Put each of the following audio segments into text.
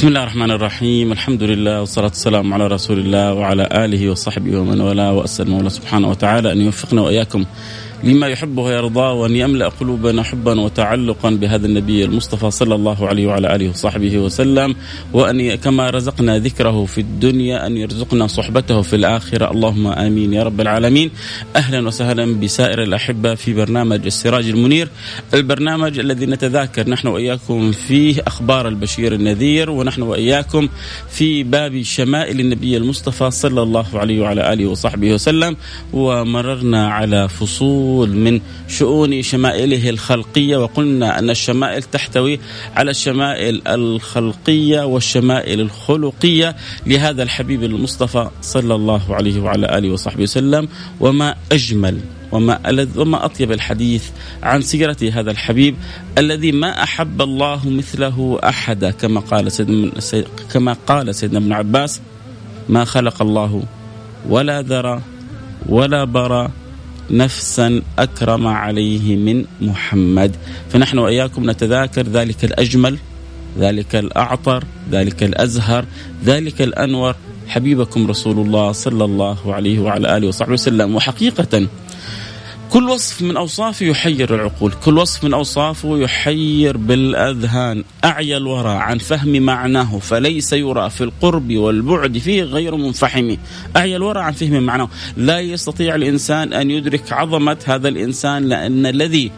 بسم الله الرحمن الرحيم. الحمد لله والصلاة والسلام على رسول الله وعلى آله وصحبه ومن والاه وأسأل المولى سبحانه وتعالى أن يوفقنا وإياكم لما يحبه ويرضاه وأن يملأ قلوبنا حبا وتعلقا بهذا النبي المصطفى صلى الله عليه وعلى آله وصحبه وسلم وأن كما رزقنا ذكره في الدنيا أن يرزقنا صحبته في الآخرة. اللهم آمين يا رب العالمين. أهلا وسهلا بسائر الأحبة في برنامج السراج المنير. البرنامج الذي نتذاكر نحن وإياكم فيه أخبار البشير النذير ونحن وإياكم في باب شمائل النبي المصطفى صلى الله عليه وعلى آله وصحبه وسلم. ومررنا على فصول من شؤون شمائله الخلقية وقلنا أن الشمائل تحتوي على الشمائل الخلقية والشمائل الخلقية. لهذا الحبيب المصطفى صلى الله عليه وعلى آله وصحبه وسلم وما أجمل وما ألذ وما أطيب الحديث عن سيرة هذا الحبيب الذي ما أحب الله مثله أحدا كما قال سيدنا كما قال سيدنا ابن عباس ما خلق الله ولا ذرى ولا برى نفسا أكرم عليه من محمد. فنحن وإياكم نتذاكر ذلك الأجمل ذلك الأعطر ذلك الأزهر ذلك الأنور. حبيبكم رسول الله صلى الله عليه وعلى آله وصحبه وسلم. وحقيقة كل وصف من أوصافه يحير العقول، كل وصف من أوصافه يحير بالأذهان، أعيا الورى عن فهم معناه فليس يرى في القرب والبعد فيه غير منفحم، أعيا الورى عن فهم معناه، لا يستطيع الإنسان أن يدرك عظمة هذا الإنسان لأن الذي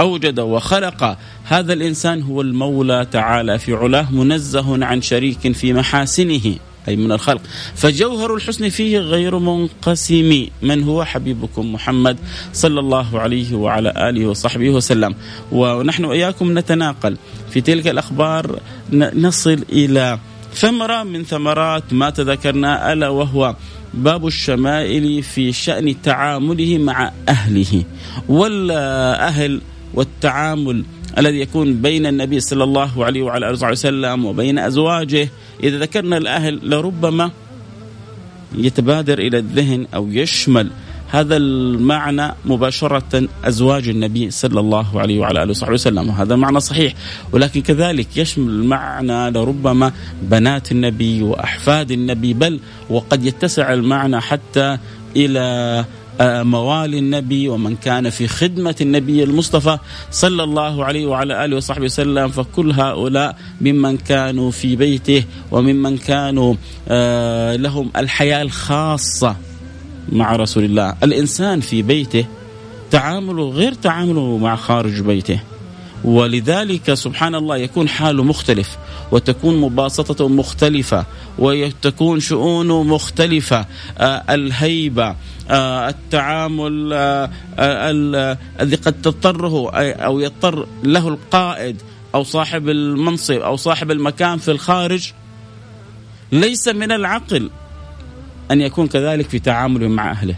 أوجد وخلق هذا الإنسان هو المولى تعالى في علاه منزه عن شريك في محاسنه. أي من الخلق. فجوهر الحسن فيه غير منقسم. من هو؟ حبيبكم محمد صلى الله عليه وعلى آله وصحبه وسلم. ونحن وإياكم نتناقل في تلك الأخبار. نصل إلى ثمرة من ثمرات ما تذكرنا ألا وهو باب الشمائل في شأن تعامله مع أهله. والأهل والتعامل الذي يكون بين النبي صلى الله عليه وعلى آله وسلم وبين أزواجه إذا ذكرنا الأهل لربما يتبادر إلى الذهن أو يشمل هذا المعنى مباشرة أزواج النبي صلى الله عليه وعلى آله وصحبه وسلم وهذا معنى صحيح. ولكن كذلك يشمل المعنى لربما بنات النبي وأحفاد النبي بل وقد يتسع المعنى حتى إلى موالي النبي ومن كان في خدمة النبي المصطفى صلى الله عليه وعلى آله وصحبه وسلم فكل هؤلاء ممن كانوا في بيته وممن كانوا لهم الحياة الخاصة مع رسول الله. الإنسان في بيته تعامله غير تعامله مع خارج بيته. ولذلك سبحان الله يكون حاله مختلف وتكون مباسطته مختلفة وتكون شؤونه مختلفة آه الهيبة آه التعامل آه الذي قد تضطره أو يضطر له القائد أو صاحب المنصب أو صاحب المكان في الخارج ليس من العقل أن يكون كذلك في تعامله مع أهله.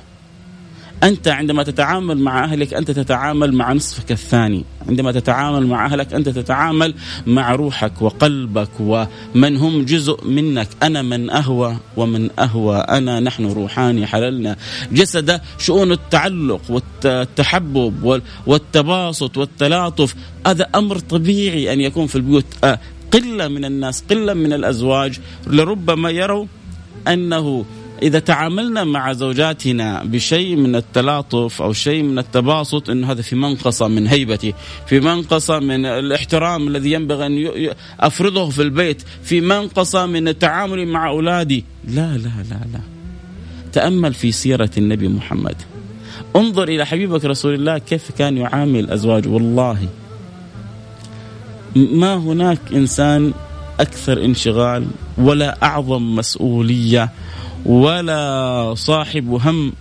أنت عندما تتعامل مع أهلك أنت تتعامل مع نصفك الثاني. عندما تتعامل مع أهلك أنت تتعامل مع روحك وقلبك ومن هم جزء منك. أنا من أهوى ومن أهوى أنا. نحن روحاني حللنا جسد. شؤون التعلق والتحبب والتباسط والتلاطف. هذا أمر طبيعي أن يكون في البيوت. قلة من الناس قلة من الأزواج لربما يروا أنه إذا تعاملنا مع زوجاتنا بشيء من التلاطف أو شيء من التباسط إنه هذا في منقصة من هيبتي، في منقصة من الاحترام الذي ينبغي أن أفرضه في البيت، في منقصة من التعامل مع أولادي، لا لا لا لا. تأمل في سيرة النبي محمد. انظر إلى حبيبك رسول الله كيف كان يعامل أزواجه والله ما هناك إنسان أكثر انشغال ولا أعظم مسؤولية ولا صاحب هم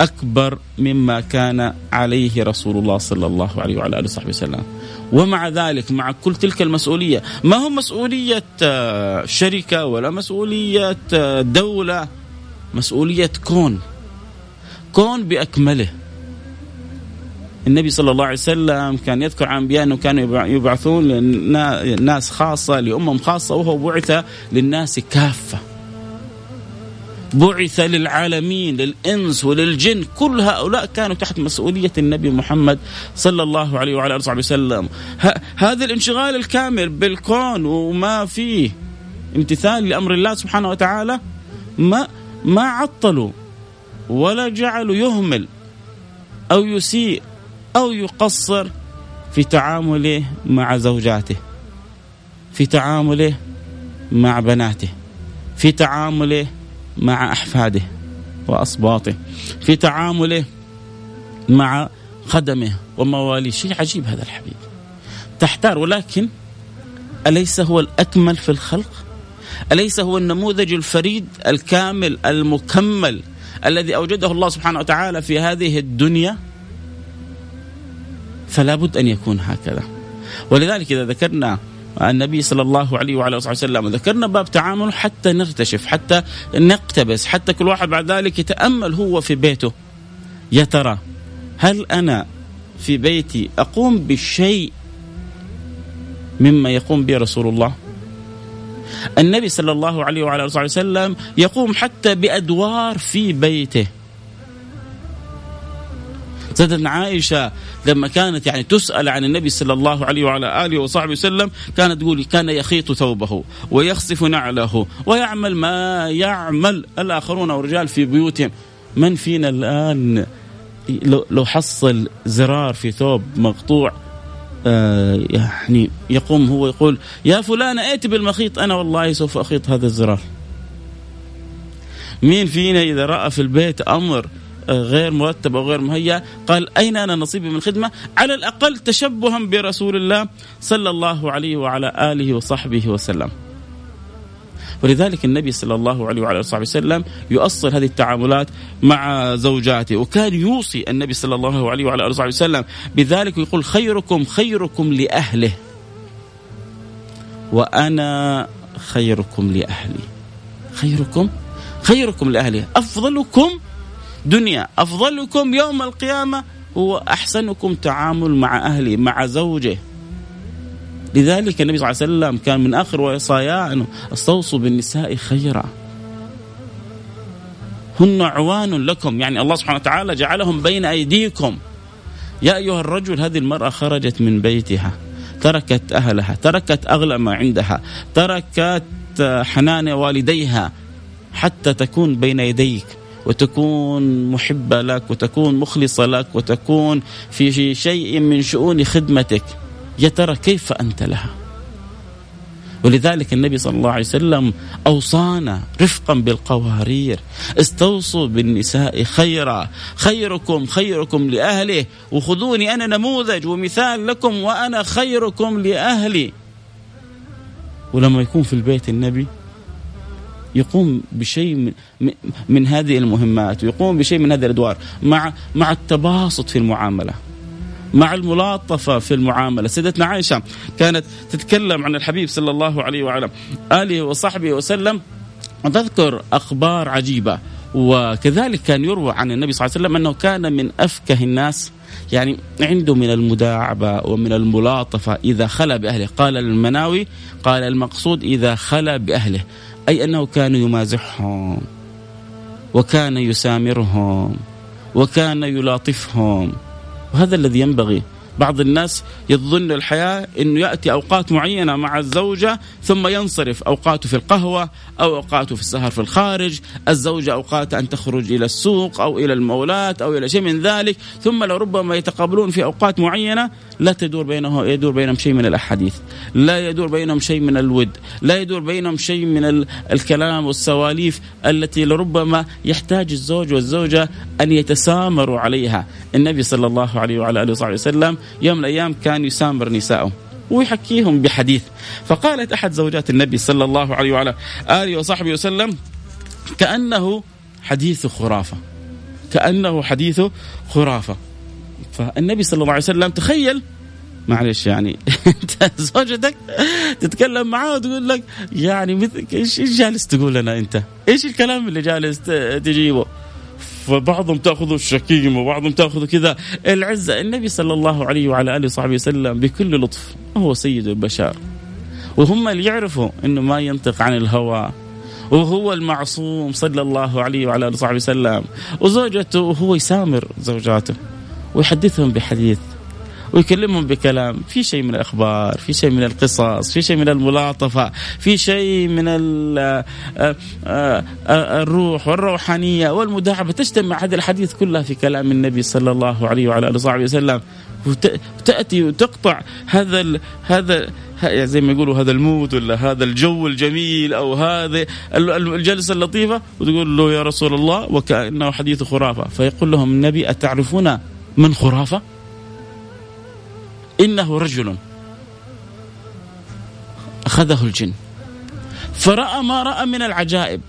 أكبر مما كان عليه رسول الله صلى الله عليه وعلى آله وصحبه وسلم. ومع ذلك مع كل تلك المسؤولية ما هو مسؤولية آه، شركة ولا مسؤولية آه، دولة مسؤولية كون كون بأكمله. النبي صلى الله عليه وسلم كان يذكر عن أنبياء إنه كانوا يبعثون لناس خاصة لأمم خاصة وهو بعث للناس كافة. بعث للعالمين للإنس وللجن كل هؤلاء كانوا تحت مسؤولية النبي محمد صلى الله عليه وعلى آله وصحبه وسلم. هذا الانشغال الكامل بالكون وما فيه امتثال لأمر الله سبحانه وتعالى ما ما عطلوا ولا جعلوا يهمل أو يسيء أو يقصر في تعامله مع زوجاته في تعامله مع بناته في تعامله مع أحفاده وأصباطه في تعامله مع خدمه ومواليه. شيء عجيب هذا الحبيب. تحتار ولكن أليس هو الأكمل في الخلق؟ أليس هو النموذج الفريد الكامل المكمل الذي أوجده الله سبحانه وتعالى في هذه الدنيا؟ فلا بد أن يكون هكذا. ولذلك إذا ذكرنا النبي صلى الله عليه وعلى آله وسلم. ذكرنا باب تعامل حتى نرتشف حتى نقتبس حتى كل واحد بعد ذلك يتأمل هو في بيته. يا ترى هل أنا في بيتي أقوم بالشيء مما يقوم به رسول الله؟ النبي صلى الله عليه وعلى آله وسلم يقوم حتى بأدوار في بيته. سيدنا عائشة لما كانت يعني تسأل عن النبي صلى الله عليه وعلى آله وصحبه وسلم كانت تقول كان يخيط ثوبه ويخصف نعله ويعمل ما يعمل الآخرون والرجال في بيوتهم من فينا الآن لو حصل زرار في ثوب مقطوع آه يعني يقوم هو يقول يا فلان ائت بالمخيط أنا والله سوف أخيط هذا الزرار. مين فينا إذا رأى في البيت أمر غير مرتب أو غير مهيأ. قال أين أنا نصيبي من الخدمه على الأقل تشبها برسول الله صلى الله عليه وعلى آله وصحبه وسلم. ولذلك النبي صلى الله عليه وعلى آله وسلم يؤصل هذه التعاملات مع زوجاته وكان يوصي النبي صلى الله عليه وعلى آله وسلم بذلك ويقول خيركم خيركم لأهله. وأنا خيركم لأهلي. خيركم؟ خيركم لاهله أفضلكم دنيا. أفضلكم يوم القيامة هو أحسنكم تعامل مع أهله مع زوجه. لذلك النبي صلى الله عليه وسلم كان من آخر وصاياه أنه استوصوا بالنساء خيرا. هن عوان لكم. يعني الله سبحانه وتعالى جعلهم بين أيديكم. يا أيها الرجل هذه المرأة خرجت من بيتها تركت أهلها تركت أغلى ما عندها تركت حنان والديها حتى تكون بين يديك. وتكون محبة لك وتكون مخلصة لك وتكون في شيء من شؤون خدمتك. يا ترى كيف أنت لها؟ ولذلك النبي صلى الله عليه وسلم أوصانا رفقا بالقوارير. استوصوا بالنساء خيرا. خيركم خيركم لأهله. وخذوني أنا نموذج ومثال لكم وأنا خيركم لأهلي. ولما يكون في البيت النبي يقوم بشيء من, من هذه المهمات ويقوم بشيء من هذه الأدوار. مع مع التباسط في المعاملة مع الملاطفة في المعاملة. سيدتنا عائشة كانت تتكلم عن الحبيب صلى الله عليه وعلى آله وصحبه وسلم وتذكر أخبار عجيبة. وكذلك كان يروى عن النبي صلى الله عليه وسلم أنه كان من أفكه الناس يعني عنده من المداعبة ومن الملاطفة إذا خلا بأهله. قال المناوي قال المقصود إذا خلا بأهله. أي أنه كان يمازحهم وكان يسامرهم وكان يلاطفهم. وهذا الذي ينبغي بعض الناس يظن الحياة أنه يأتي أوقات معينة مع الزوجة ثم ينصرف. أوقاته في القهوة أو أوقاته في السهر في الخارج. الزوجة أوقات أن تخرج إلى السوق أو إلى المولات أو إلى شيء من ذلك. ثم لربما يتقابلون في أوقات معينة لا تدور بينه يدور بينهم شيء من الأحاديث. لا يدور بينهم شيء من الود. لا يدور بينهم شيء من الكلام والسواليف التي لربما يحتاج الزوج والزوجة أن يتسامروا عليها. النبي صلى الله عليه وعلى آله وصحبه وسلم يوم من الأيام كان يسامر نساءه ويحكيهم بحديث فقالت أحد زوجات النبي صلى الله عليه وعلى آله وصحبه وسلم كأنه حديث خرافة كأنه حديث خرافة فالنبي صلى الله عليه وسلم تخيل معلش يعني أنت زوجتك تتكلم معاه وتقول لك يعني مثل إيش جالس تقول لنا أنت؟ إيش الكلام اللي جالس تجيبه؟ فبعضهم تاخذه الشكيم وبعضهم تاخذه كذا. العزة النبي صلى الله عليه وعلى آله وصحبه وسلم بكل لطف هو سيد البشر. وهم اللي يعرفوا إنه ما ينطق عن الهوى. وهو المعصوم صلى الله عليه وعلى آله وصحبه وسلم. وزوجته وهو يسامر زوجاته ويحدثهم بحديث. ويكلمهم بكلام. في شيء من الأخبار في شيء من القصص في شيء من الملاطفة في شيء من آه، آه، آه، الروح والروحانية والمداعبة. تجتمع هذه الحديث كلها في كلام النبي صلى الله عليه وعلى آله وصحبه وسلم. وتاتي وتقطع هذا ال هذا يعني زي ما يقولوا هذا المود ولا هذا الجو الجميل أو هذا الجلسة اللطيفة. وتقول له يا رسول الله وكأنه حديث خرافة. فيقول لهم النبي أتعرفون من خرافة؟ إنه رجل أخذه الجن. فرأى ما رأى من العجائب.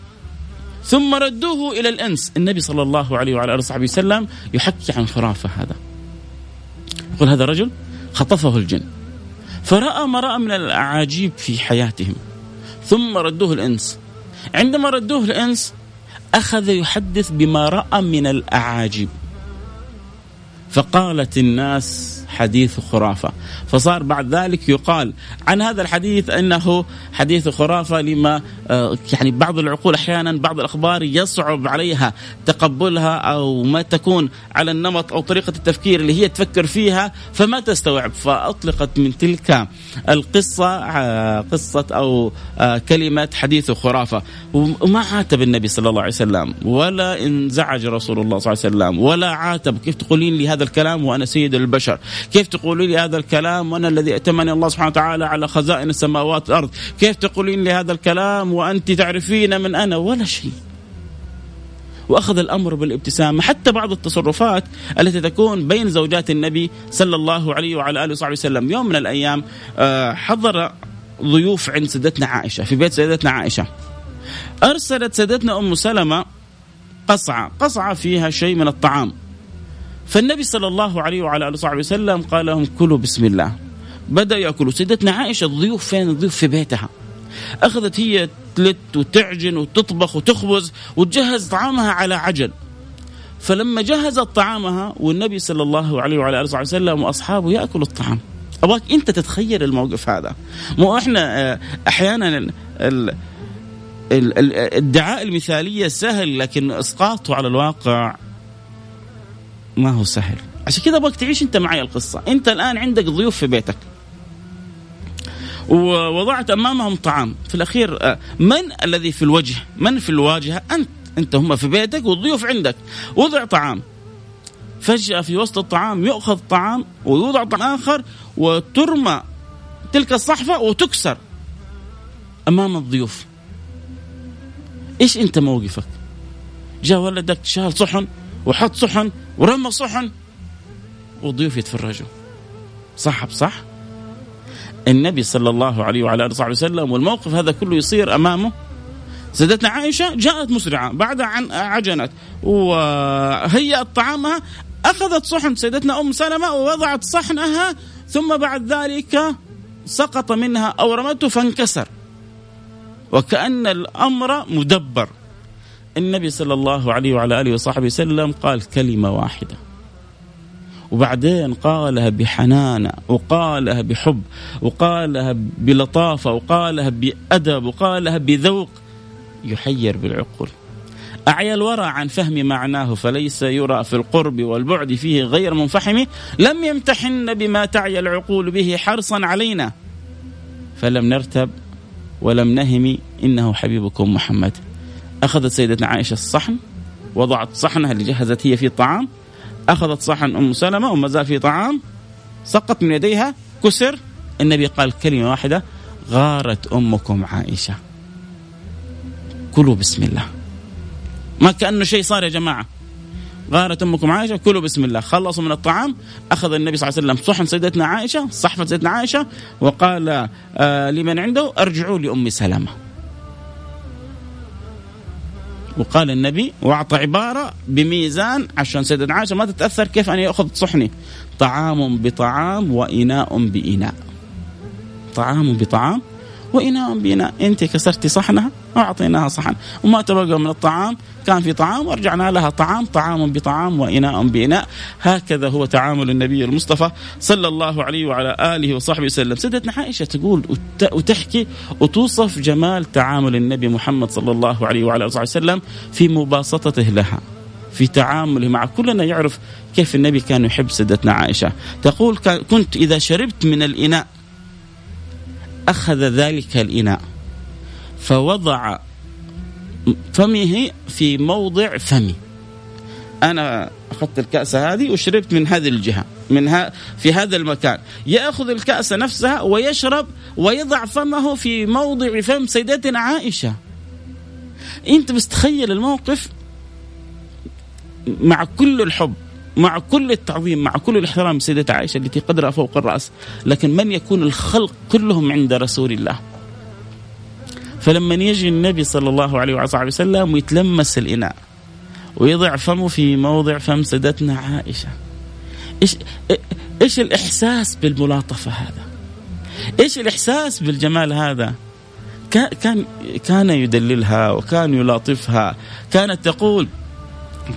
ثم ردوه إلى الإنس. النبي صلى الله عليه وعلى آله وصحبه وسلم يحكي عن خرافة هذا. يقول هذا رجل خطفه الجن. فرأى ما رأى من الأعاجيب في حياتهم. ثم ردوه الإنس. عندما ردوه الإنس أخذ يحدث بما رأى من الأعاجيب. فقالت الناس حديث خرافة. فصار بعد ذلك يقال عن هذا الحديث أنه حديث خرافة لما آه، يعني بعض العقول أحيانا بعض الأخبار يصعب عليها تقبلها أو ما تكون على النمط أو طريقة التفكير اللي هي تفكر فيها فما تستوعب فأطلقت من تلك القصة آه، قصة أو آه، كلمة حديث خرافة. وما عاتب النبي صلى الله عليه وسلم ولا انزعج رسول الله صلى الله عليه وسلم ولا عاتب كيف تقولين لي هذا الكلام وأنا سيد البشر؟ كيف تقولين لي هذا الكلام وأنا الذي ائتمني الله سبحانه وتعالى على خزائن السماوات والأرض؟ كيف تقولين لي هذا الكلام وأنت تعرفين من أنا؟ ولا شيء. وأخذ الأمر بالابتسامة. حتى بعض التصرفات التي تكون بين زوجات النبي صلى الله عليه وعلى آله وصحبه وسلم. يوم من الأيام آه، حضر ضيوف عند سيدتنا عائشة في بيت سيدتنا عائشة. أرسلت سيدتنا أم سلمة قصعة. قصعة فيها شيء من الطعام. فالنبي صلى الله عليه وعلى آله وصحبه وسلم قال لهم كلوا بسم الله. بدأ يأكلوا. سيدتنا عائشة الضيوف فين؟ الضيوف في بيتها. أخذت هي تلت وتعجن وتطبخ وتخبز وتجهز طعامها على عجل. فلما جهزت طعامها والنبي صلى الله عليه وعلى آله وسلم وأصحابه يأكلوا الطعام. ابغاك أنت تتخيل الموقف هذا؟ مو إحنا آه، أحيانا الدعاء المثالية سهل لكن إسقاطه على الواقع ما هو سهل. عشان كذا ابغاك تعيش أنت معي القصة. أنت الآن عندك ضيوف في بيتك. ووضعت أمامهم طعام. في الأخير آه، من الذي في الوجه؟ من في الواجهة؟ أنت. أنت هم في بيتك والضيوف عندك. وضع طعام. فجأة في وسط الطعام يؤخذ طعام ويوضع طعام آخر وترمى تلك الصحفة وتكسر أمام الضيوف. إيش أنت موقفك؟ جاء ولدك شال صحن وحط صحن ورمى صحن والضيوف يتفرجوا. صح؟ بصح النبي صلى الله عليه وعلى آله وصحبه وسلم والموقف هذا كله يصير أمامه. سيدتنا عائشة جاءت مسرعة بعد عن عجنت وهيأت طعامها أخذت صحن سيدتنا أم سلمة ووضعت صحنها ثم بعد ذلك سقط منها أو رمته فانكسر. وكأن الأمر مدبر. النبي صلى الله عليه وعلى آله وصحبه وسلم قال كلمة واحدة. وبعدين قالها بحنانة وقالها بحب وقالها بلطافة وقالها بأدب وقالها بذوق. يحير بالعقول. أعيا الورى عن فهم معناه فليس يرى في القرب والبعد فيه غير منفحم. لم يمتحن بما تعي العقول به حرصا علينا. فلم نرتب ولم نهم إنه حبيبكم محمد. أخذت سيدتنا عائشة الصحن وضعت صحنها اللي جهزت هي فيه الطعام. أخذت صحن أم سلمة وما زال في طعام. سقط من يديها كسر. النبي قال كلمة واحدة غارت أمكم عائشة. كلوا بسم الله. ما كأنه شيء صار يا جماعة. غارت أمكم عائشة كلوا بسم الله. خلصوا من الطعام أخذ النبي صلى الله عليه وسلم صحن سيدتنا عائشة صحفة سيدتنا عائشة وقال آه لمن عنده أرجعوا لأم سلمة. وقال النبي واعطى عبارة بميزان عشان سيدنا عائشة ما تتأثر كيف أن يأخذ صحني. طعام بطعام وإناء بإناء. طعام بطعام وإناء بإناء أنت كسرتي صحنها وأعطيناها صحن. وما تبقى من الطعام كان في طعام ورجعنا لها طعام طعام بطعام وإناء بإناء هكذا هو تعامل النبي المصطفى صلى الله عليه وعلى آله وصحبه وسلم. سيدتنا عائشة تقول وتحكي وتوصف جمال تعامل النبي محمد صلى الله عليه وعلى آله وسلم في مباسطته لها في تعامله مع. كلنا يعرف كيف النبي كان يحب سيدتنا عائشة. تقول كنت إذا شربت من الإناء أخذ ذلك الإناء فوضع فمه في موضع فمي. أنا أخذت الكأس هذه وشربت من هذه الجهة من ها في هذا المكان. يأخذ الكأس نفسها ويشرب ويضع فمه في موضع فم سيدتنا عائشة. أنت بس تخيل الموقف مع كل الحب. مع كل التعظيم مع كل الاحترام سيدة عائشة التي قدرها فوق الرأس لكن من يكون الخلق كلهم عند رسول الله؟ فلما يجي النبي صلى الله عليه وعلى وسلم ويتلمس الإناء ويضع فمه في موضع فم سيدتنا عائشة إيش, إيش الإحساس بالملاطفة هذا؟ إيش الإحساس بالجمال هذا؟ كان كان يدللها وكان يلاطفها كانت تقول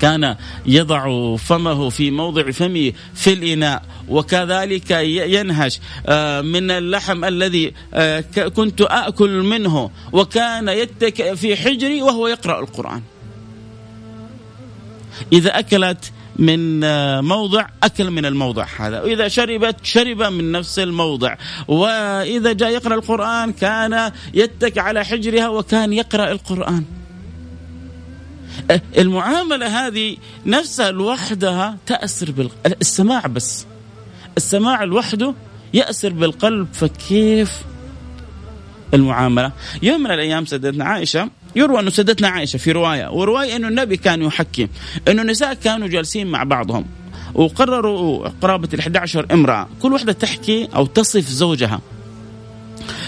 كان يضع فمه في موضع فمه في الإناء وكذلك ينهش آه، من اللحم الذي آه، كنت آكل منه وكان يتكئ في حجري وهو يقرأ القرآن. إذا أكلت من آه، موضع أكل من الموضع هذا وإذا شربت شرب من نفس الموضع. وإذا جاء يقرأ القرآن كان يتك على حجرها وكان يقرأ القرآن. المعاملة هذه نفسها لوحدها تأثر بالقلب السماع بس. السماع لوحده يأثر بالقلب فكيف المعاملة؟ يوم من الأيام سيدتنا عائشة يروى أنه سيدتنا عائشة في رواية ورواية أنه النبي كان يحكي أنه النساء كانوا جالسين مع بعضهم وقرروا قرابه ال 11 امرأة كل واحدة تحكي أو تصف زوجها.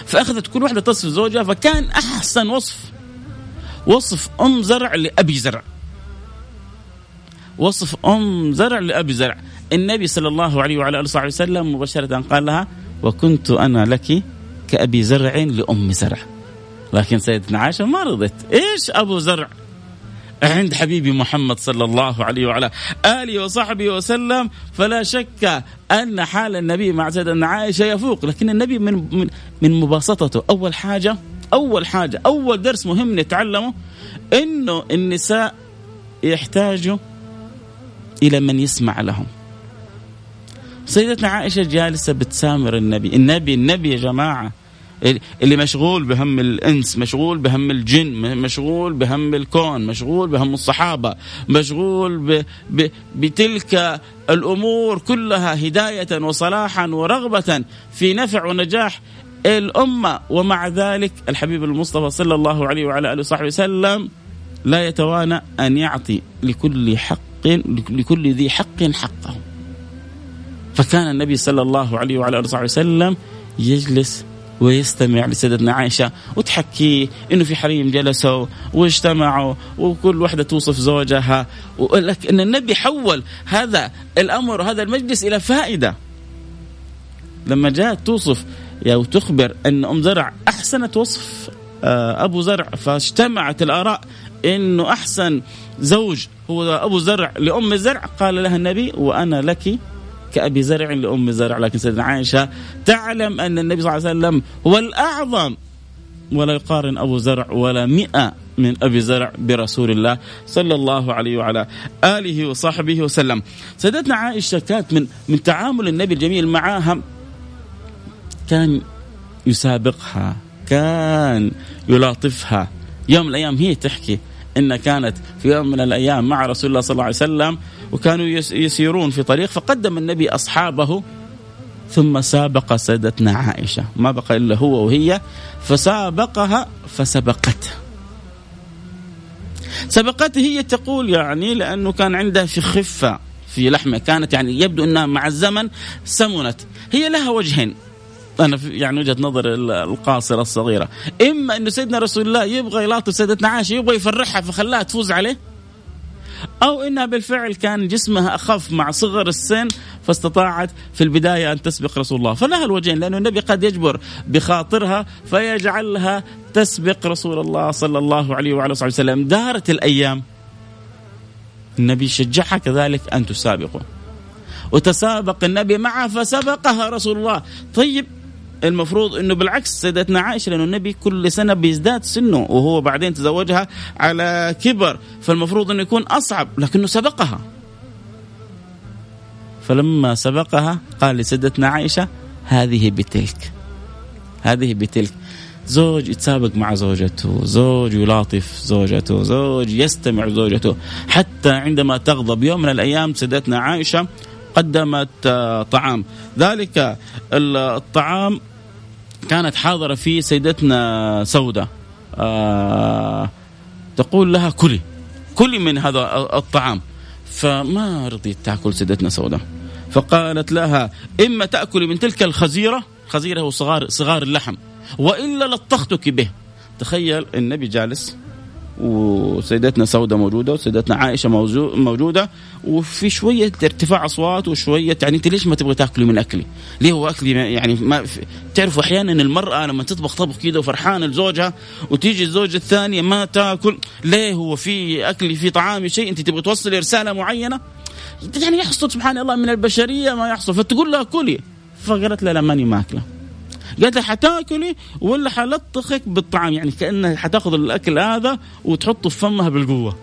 فأخذت كل واحدة تصف زوجها فكان أحسن وصف وصف أم زرع لأبي زرع. وصف أم زرع لأبي زرع. النبي صلى الله عليه وعلى آله وصحبه وسلم مباشرة قال لها وكنت أنا لك كأبي زرع لأم زرع. لكن سيدنا عائشة ما رضت. إيش أبو زرع؟ عند حبيبي محمد صلى الله عليه وعلى آله وصحبه وسلم. فلا شك أن حال النبي مع سيدنا عائشة يفوق. لكن النبي من من من مباسطته. أول حاجة أول حاجة أول درس مهم نتعلمه إنه النساء يحتاجوا إلى من يسمع لهم. سيدتنا عائشة جالسة بتسامر النبي النبي النبي يا جماعة اللي مشغول بهم الإنس مشغول بهم الجن مشغول بهم الكون مشغول بهم الصحابة مشغول ب ب بتلك الأمور كلها هداية وصلاحا ورغبة في نفع ونجاح الأمة ومع ذلك الحبيب المصطفى صلى الله عليه وعلى آله وصحبه وسلم لا يتوانى أن يعطي لكل حق لكل ذي حق حقه. فكان النبي صلى الله عليه وعلى آله وصحبه وسلم يجلس ويستمع لسيدتنا عائشة وتحكي إنه في حريم جلسوا واجتمعوا وكل واحدة توصف زوجها. ولك إن النبي حول هذا الأمر وهذا المجلس إلى فائدة. لما جاءت توصف أو تخبر أن أم زرع أحسنت وصف آه، أبو زرع فاجتمعت الآراء أنه أحسن زوج هو أبو زرع لأم زرع. قال لها النبي وأنا لك كأبي زرع لأم زرع. لكن سيدنا عائشة تعلم أن النبي صلى الله عليه وسلم هو الأعظم. ولا يقارن أبو زرع ولا مئة من أبي زرع برسول الله صلى الله عليه وعلى آله وصحبه وسلم. سيدتنا عائشة كانت من من تعامل النبي الجميل معها كان يسابقها، كان يلاطفها، يوم من الأيام هي تحكي إن كانت في يوم من الأيام مع رسول الله صلى الله عليه وسلم وكانوا يسيرون في طريق فقدم النبي أصحابه ثم سابق سيدتنا عائشة. ما بقى إلا هو وهي فسابقها فسبقته. سبقته هي تقول يعني لأنه كان عندها في خفة في لحمة. كانت يعني يبدو إنها مع الزمن سمنت. هي لها وجهين. أنا يعني وجهة نظر القاصرة الصغيرة. إما إنه سيدنا رسول الله يبغى يلاطف سيدتنا عائشه يبغى يفرحها فخلاها تفوز عليه أو إنها بالفعل كان جسمها أخف مع صغر السن فاستطاعت في البداية أن تسبق رسول الله. فلها الوجهين لأنه النبي قد يجبر بخاطرها فيجعلها تسبق رسول الله صلى الله عليه وعلى اله وسلم. دارت الأيام النبي شجعها كذلك أن تسابقه. وتسابق النبي معها فسبقها رسول الله. طيب المفروض إنه بالعكس سيدتنا عائشة لأنه النبي كل سنة بيزداد سنه وهو بعدين تزوجها على كبر فالمفروض إنه يكون أصعب لكنه سبقها. فلما سبقها قال لسيدتنا عائشة هذه بتلك هذه بتلك زوج يتسابق مع زوجته زوج يلاطف زوجته زوج يستمع زوجته حتى عندما تغضب يوم من الأيام سيدتنا عائشة قدمت طعام. ذلك الطعام كانت حاضرة فيه سيدتنا سودة آه تقول لها كلي كلي من هذا الطعام. فما رضيت تأكل سيدتنا سودة فقالت لها إما تأكلي من تلك الخزيرة خزيرة صغار صغار اللحم وإلا لطختك به. تخيل النبي جالس وسيدتنا سودة موجودة وسيدتنا عائشة موجودة وفي شوية ارتفاع أصوات وشوية يعني أنت ليش ما تبغى تاكلي من أكلي؟ ليه هو أكلي يعني ما تعرفوا أحيانا المرأة لما تطبخ طبخ كده وفرحانة لزوجها وتيجي الزوجة الثانية ما تاكل ليه هو في أكلي في طعامي شيء أنت تبغى توصلي رسالة معينة؟ يعني يحصل سبحان الله من البشرية ما يحصل فتقول لها كلي. فقالت لا لا ماني ماكلة. قالت لها حتاكلي ولا حلطخك بالطعام يعني كانها حتاخذ الأكل هذا وتحطه في فمها بالقوة.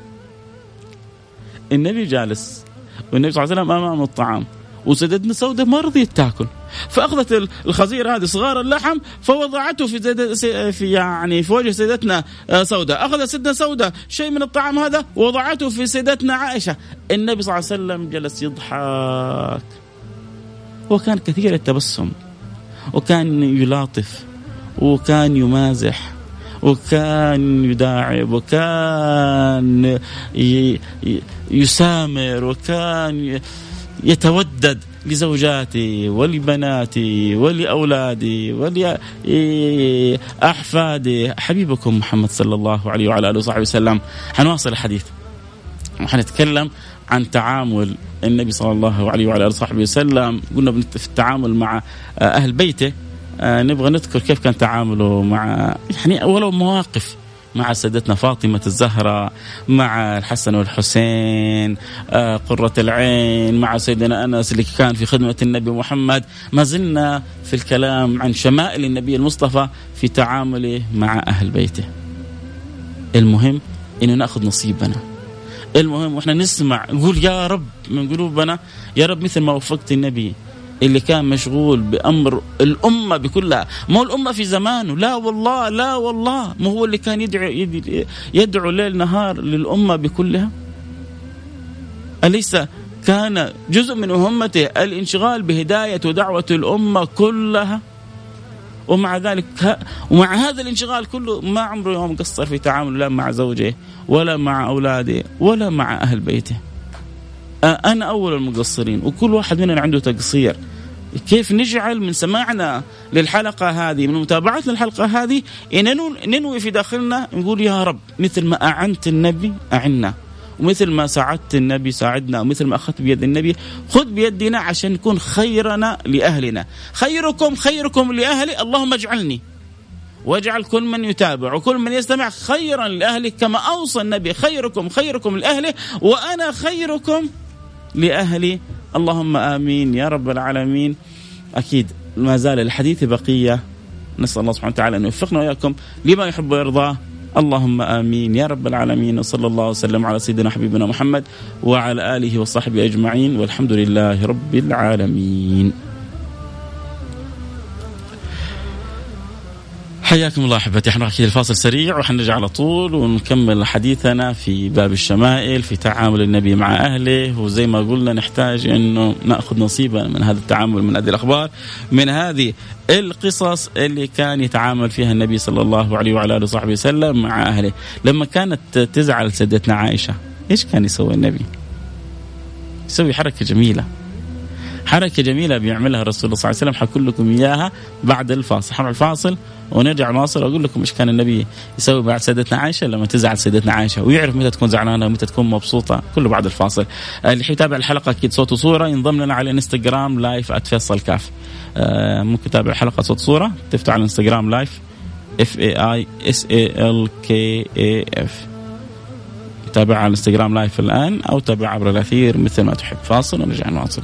النبي جالس والنبي صلى الله عليه وسلم امام الطعام وسيدتنا سودة ما رضيت تاكل. فأخذت الخزير هذه صغار اللحم فوضعته في في يعني في وجه سيدتنا آه، سودة. اخذت سيدنا سودة شيء من الطعام هذا ووضعته في سيدتنا عائشة. النبي صلى الله عليه وسلم جلس يضحك. وكان كثير التبسم. وكان يلاطف وكان يمازح وكان يداعب وكان يسامر وكان يتودد لزوجاتي ولبناتي ولأولادي ولأحفادي. حبيبكم محمد صلى الله عليه وعلى آله وصحبه وسلم. حنواصل الحديث. وحنتكلم عن تعامل النبي صلى الله عليه وعلى آله وصحبه وسلم. قلنا في التعامل مع آه، أهل بيته آه، نبغى نذكر كيف كان تعامله مع يعني ولو مواقف مع سيدتنا فاطمة الزهراء مع الحسن والحسين آه، قرة العين مع سيدنا أنس اللي كان في خدمة النبي محمد. ما زلنا في الكلام عن شمائل النبي المصطفى في تعامله مع أهل بيته. المهم أنه نأخذ نصيبنا. المهم وإحنا نسمع نقول يا رب من قلوبنا يا رب مثل ما وفقت النبي اللي كان مشغول بأمر الأمة بكلها. مو الأمة في زمانه؟ لا والله لا والله. مو هو اللي كان يدعو يدعو ليل نهار للأمة بكلها؟ أليس كان جزء من مهمته الانشغال بهداية ودعوة الأمة كلها؟ ومع ذلك ومع هذا الانشغال كله ما عمره يوم قصر في تعامله لا مع زوجه ولا مع اولاده ولا مع أهل بيته. أنا أول المقصرين وكل واحد مننا عنده تقصير. كيف نجعل من سماعنا للحلقة هذه من متابعتنا للحلقة هذه ننوي في داخلنا نقول يا رب مثل ما أعنت النبي أعنا ومثل ما ساعدت النبي ساعدنا ومثل ما أخذت بيد النبي خذ بيدنا عشان نكون خيرنا لأهلنا خيركم خيركم لأهلي اللهم اجعلني واجعل كل من يتابع وكل من يستمع خيرا لأهله كما أوصى النبي خيركم خيركم لأهله وأنا خيركم لأهلي. اللهم آمين. يا رب العالمين. أكيد ما زال الحديث بقية. نسأل الله سبحانه وتعالى أن يوفقنا وإياكم لما يحب ويرضاه اللهم آمين. يا رب العالمين. وصلى الله وسلم على سيدنا حبيبنا محمد وعلى آله وصحبه أجمعين. والحمد لله رب العالمين. حياكم الله أحبتي. إحنا أكيد الفاصل سريع وحنرجع على طول ونكمل حديثنا في باب الشمائل في تعامل النبي مع أهله. وزي ما قلنا نحتاج إنه نأخذ نصيبا من هذا التعامل من هذه الأخبار من هذه القصص اللي كان يتعامل فيها النبي صلى الله عليه وعلى آله وصحبه وسلم مع أهله. لما كانت تزعل سيدتنا عائشة إيش كان يسوي النبي؟ يسوي حركة جميلة. حركة جميلة بيعملها الرسول صلى الله عليه وسلم. حقول لكم إياها بعد الفاصل. حنروح الفاصل ونرجع نواصل وأقول لكم إيش كان النبي يسوي بعد سيدتنا عائشة لما تزعل سيدتنا عائشة. ويعرف متى تكون زعلانة ومتى تكون مبسوطة. كله بعد الفاصل. آه، اللي حيتابع الحلقة أكيد صوت وصورة. ينضم لنا على الانستغرام live @فيصل كاف. آه، ممكن تتابع الحلقة صوت وصورة. تفتح على الانستغرام live. F A I S A L K A F تابع على الانستغرام live الآن أو تابع عبر الأثير مثل ما تحب. فاصل ونرجع نواصل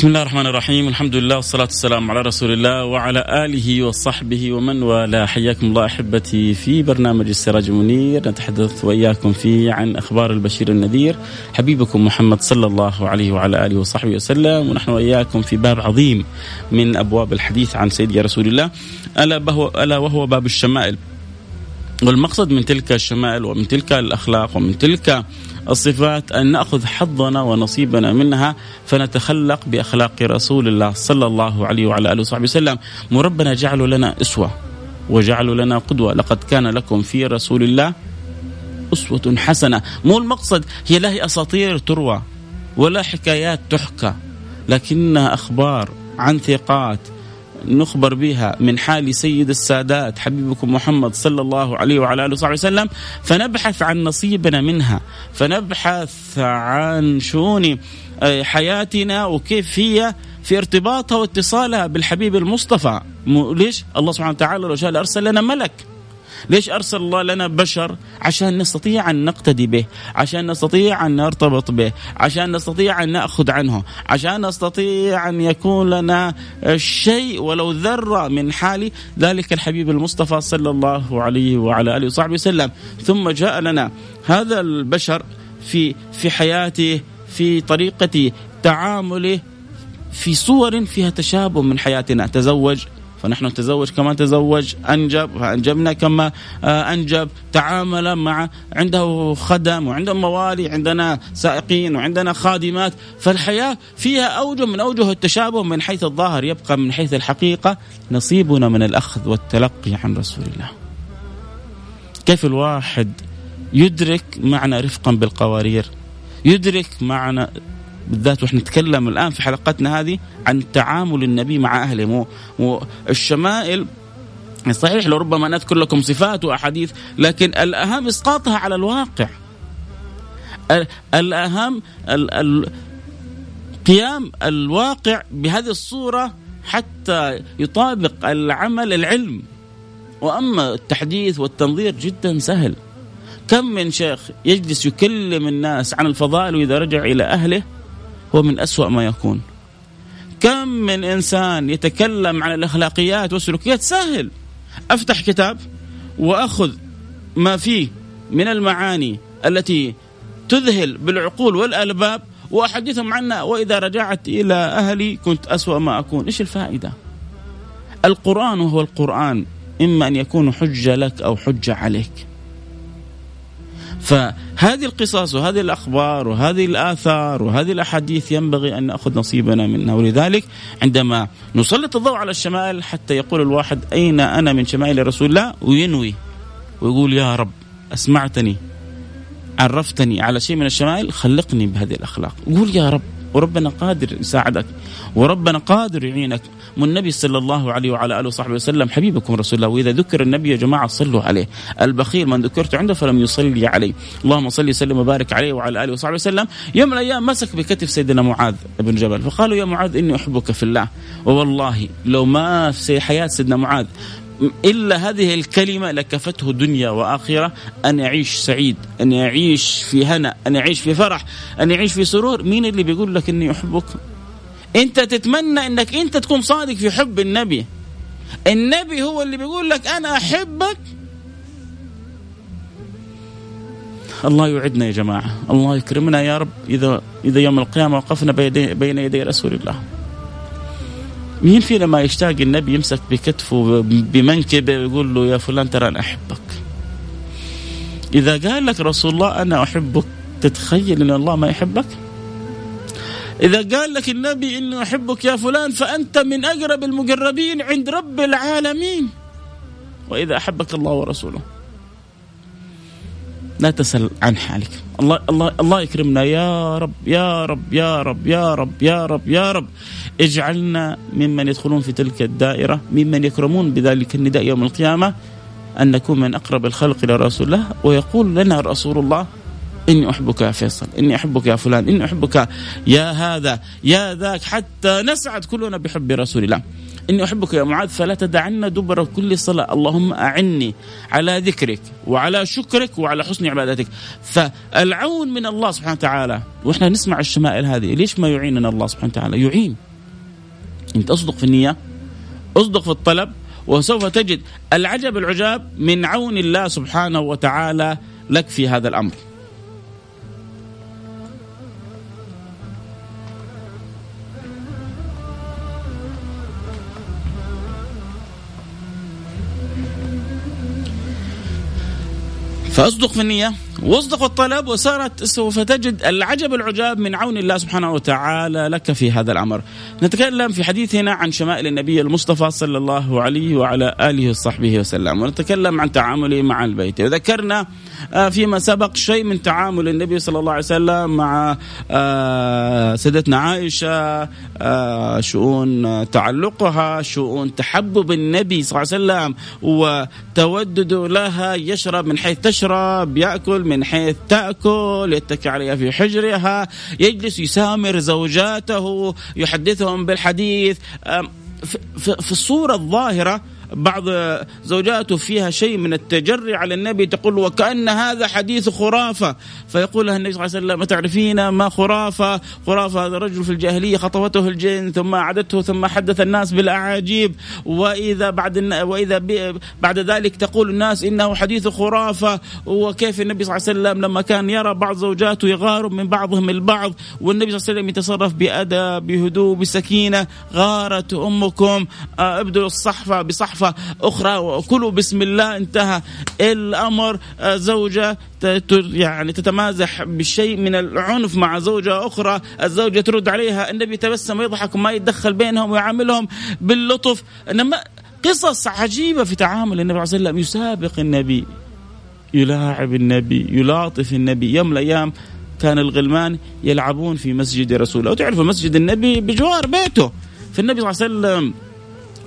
بسم الله الرحمن الرحيم. الحمد لله والصلاة والسلام على رسول الله وعلى آله وصحبه ومن والاه. حياكم الله أحبتي في برنامج السراج المنير. نتحدث وإياكم فيه عن أخبار البشير النذير. حبيبكم محمد صلى الله عليه وعلى آله وصحبه وسلم. ونحن وإياكم في باب عظيم من أبواب الحديث عن سيدي رسول الله. ألا, ألا وهو باب الشمائل. والمقصد من تلك الشمائل ومن تلك الأخلاق ومن تلك الصفات أن نأخذ حظنا ونصيبنا منها فنتخلق بأخلاق رسول الله صلى الله عليه وعلى آله وصحبه وسلم. مربنا جعلوا لنا أسوة وجعلوا لنا قدوة. لقد كان لكم في رسول الله أسوة حسنة. مو المقصد هي لا هي أساطير تروى ولا حكايات تحكى لكنها أخبار عن ثقات نخبر بها من حال سيد السادات حبيبكم محمد صلى الله عليه وعلى آله وصحبه وسلم فنبحث عن نصيبنا منها فنبحث عن شؤون آه، حياتنا وكيف هي في ارتباطها واتصالها بالحبيب المصطفى. ليش؟ الله سبحانه وتعالى لو شاء أرسل لنا ملك. ليش أرسل الله لنا بشر عشان نستطيع أن نقتدي به عشان نستطيع أن نرتبط به عشان نستطيع أن نأخذ عنه عشان نستطيع أن يكون لنا شيء ولو ذرة من حال ذلك الحبيب المصطفى صلى الله عليه وعلى آله وصحبه وسلم. ثم جاء لنا هذا البشر في في حياته في طريقة تعامله في صور فيها تشابه من حياتنا. تزوج فنحن نتزوج كما تزوج أنجب فأنجبنا كما آه، أنجب. تعامل مع عنده خدم وعنده موالي عندنا سائقين وعندنا خادمات فالحياة فيها أوجه من أوجه التشابه من حيث الظاهر يبقى من حيث الحقيقة نصيبنا من الأخذ والتلقي عن رسول الله. كيف الواحد يدرك معنى رفقا بالقوارير؟ يدرك معنى بالذات وإحنا نتكلم الآن في حلقتنا هذه عن تعامل النبي مع أهله. مو, مو الشمائل صحيح لربما نذكر لكم صفات وأحاديث لكن الأهم إسقاطها على الواقع. الأهم قيام الواقع بهذه الصورة حتى يطابق العمل العلم. وأما التحديث والتنظير جدا سهل. كم من شيخ يجلس يكلم الناس عن الفضائل وإذا رجع إلى أهله؟ هو من أسوأ ما يكون. كم من إنسان يتكلم عن الأخلاقيات والسلوكيات سهل. أفتح كتاب وأخذ ما فيه من المعاني التي تذهل بالعقول والألباب وأحدثهم عنها وإذا رجعت إلى أهلي كنت أسوأ ما أكون. إيش الفائدة؟ القرآن وهو القرآن إما أن يكون حجة لك أو حجة عليك. فهذه القصص وهذه الأخبار وهذه الآثار وهذه الأحاديث ينبغي أن نأخذ نصيبنا منها. ولذلك عندما نسلط الضوء على الشمائل حتى يقول الواحد أين أنا من شمائل رسول الله؟ وينوي ويقول يا رب أسمعتني عرفتني على شيء من الشمائل خلقني بهذه الأخلاق. قول يا رب وربنا قادر يساعدك. وربنا قادر يعينك. والنبي صلى الله عليه وعلى آله وصحبه وسلم حبيبكم رسول الله وإذا ذكر النبي يا جماعة صلوا عليه. البخيل من ذكرت عنده فلم يصلي عليه. اللهم صل وسلم وبارك عليه وعلى آله وصحبه وسلم. يوم من الأيام مسك بكتف سيدنا معاذ بن جبل فقالوا يا معاذ إني أحبك في الله. ووالله لو ما في حياة سيدنا معاذ إلا هذه الكلمة لكفته دنيا وآخرة. أن يعيش سعيد أن يعيش في هنا أن يعيش في فرح أن يعيش في سرور. مين اللي بيقول لك أني أحبك؟ أنت تتمنى أنك أنت تكون صادق في حب النبي. النبي هو اللي بيقول لك أنا أحبك. الله يوعدنا يا جماعة. الله يكرمنا يا رب إذا إذا يوم القيامة وقفنا بين يدي رسول الله. مين فينا ما يشتاق النبي يمسك بكتفه بمنكبة ويقول له يا فلان ترى أنا أحبك. إذا قال لك رسول الله أنا أحبك تتخيل إن الله ما يحبك؟ إذا قال لك النبي انه أحبك يا فلان فأنت من أقرب المقربين عند رب العالمين. وإذا أحبك الله ورسوله. لا تسل عن حالك. الله الله الله يكرمنا. يا رب يا رب يا رب يا رب يا رب يا رب. اجعلنا ممن يدخلون في تلك الدائرة ممن يكرمون بذلك النداء يوم القيامة أن نكون من أقرب الخلق إلى رسول الله ويقول لنا رسول الله إني أحبك يا فيصل إني أحبك يا فلان إني أحبك يا هذا يا ذاك حتى نسعد كلنا بحب رسول الله. إني أحبك يا معاذ فلا تدعنا دبر كل صلاة. اللهم أعني على ذكرك وعلى شكرك وعلى حسن عبادتك. فالعون من الله سبحانه وتعالى وإحنا نسمع الشمائل هذه ليش ما يعيننا الله سبحانه وتعالى؟ يعين. أنت أصدق في النية أصدق في الطلب وسوف تجد العجب العجاب من عون الله سبحانه وتعالى لك في هذا الأمر. فأصدق في النية. واصدق الطلب وصارت سوف تجد العجب العجاب من عون الله سبحانه وتعالى لك في هذا الأمر. نتكلم في حديثنا عن شمائل النبي المصطفى صلى الله عليه وعلى آله وصحبه وسلم، ونتكلم عن تعامله مع البيت، وذكرنا آه، فيما سبق شيء من تعامل النبي صلى الله عليه وسلم مع آه، سيدتنا عائشة، آه، شؤون تعلقها، شؤون تحبب النبي صلى الله عليه وسلم وتودد لها يشرب من حيث تشرب، يأكل من حيث تأكل يتكي عليها في حجرها يجلس يسامر زوجاته يحدثهم بالحديث. في الصورة الظاهرة بعض زوجاته فيها شيء من التجري على النبي تقول وكأن هذا حديث خرافة. فيقول لها النبي صلى الله عليه وسلم تعرفين ما خرافة؟ خرافة هذا رجل في الجاهلية خطفته الجن ثم أعدته ثم حدث الناس بالأعاجيب. وإذا بعد وإذا بعد ذلك تقول الناس إنه حديث خرافة. وكيف النبي صلى الله عليه وسلم لما كان يرى بعض زوجاته يغار من بعضهم البعض والنبي صلى الله عليه وسلم يتصرف بأدب بهدوء بسكينة غارت أمكم آه، ابدوا الصحفة بصحفة وقفه أخرى وكلوا بسم الله انتهى. الأمر آه، زوجة يعني تتمازح بشيء من العنف مع زوجة أخرى. الزوجة ترد عليها النبي يتبسم ويضحك وما يتدخل بينهم ويعاملهم باللطف. إنما قصص عجيبة في تعامل النبي صلى الله عليه وسلم. يسابق النبي يلاعب النبي يلاطف النبي. يوم من الأيام كان الغلمان يلعبون في مسجد رسول الله. وتعرفوا مسجد النبي بجوار بيته. فالنبي صلى الله عليه وسلم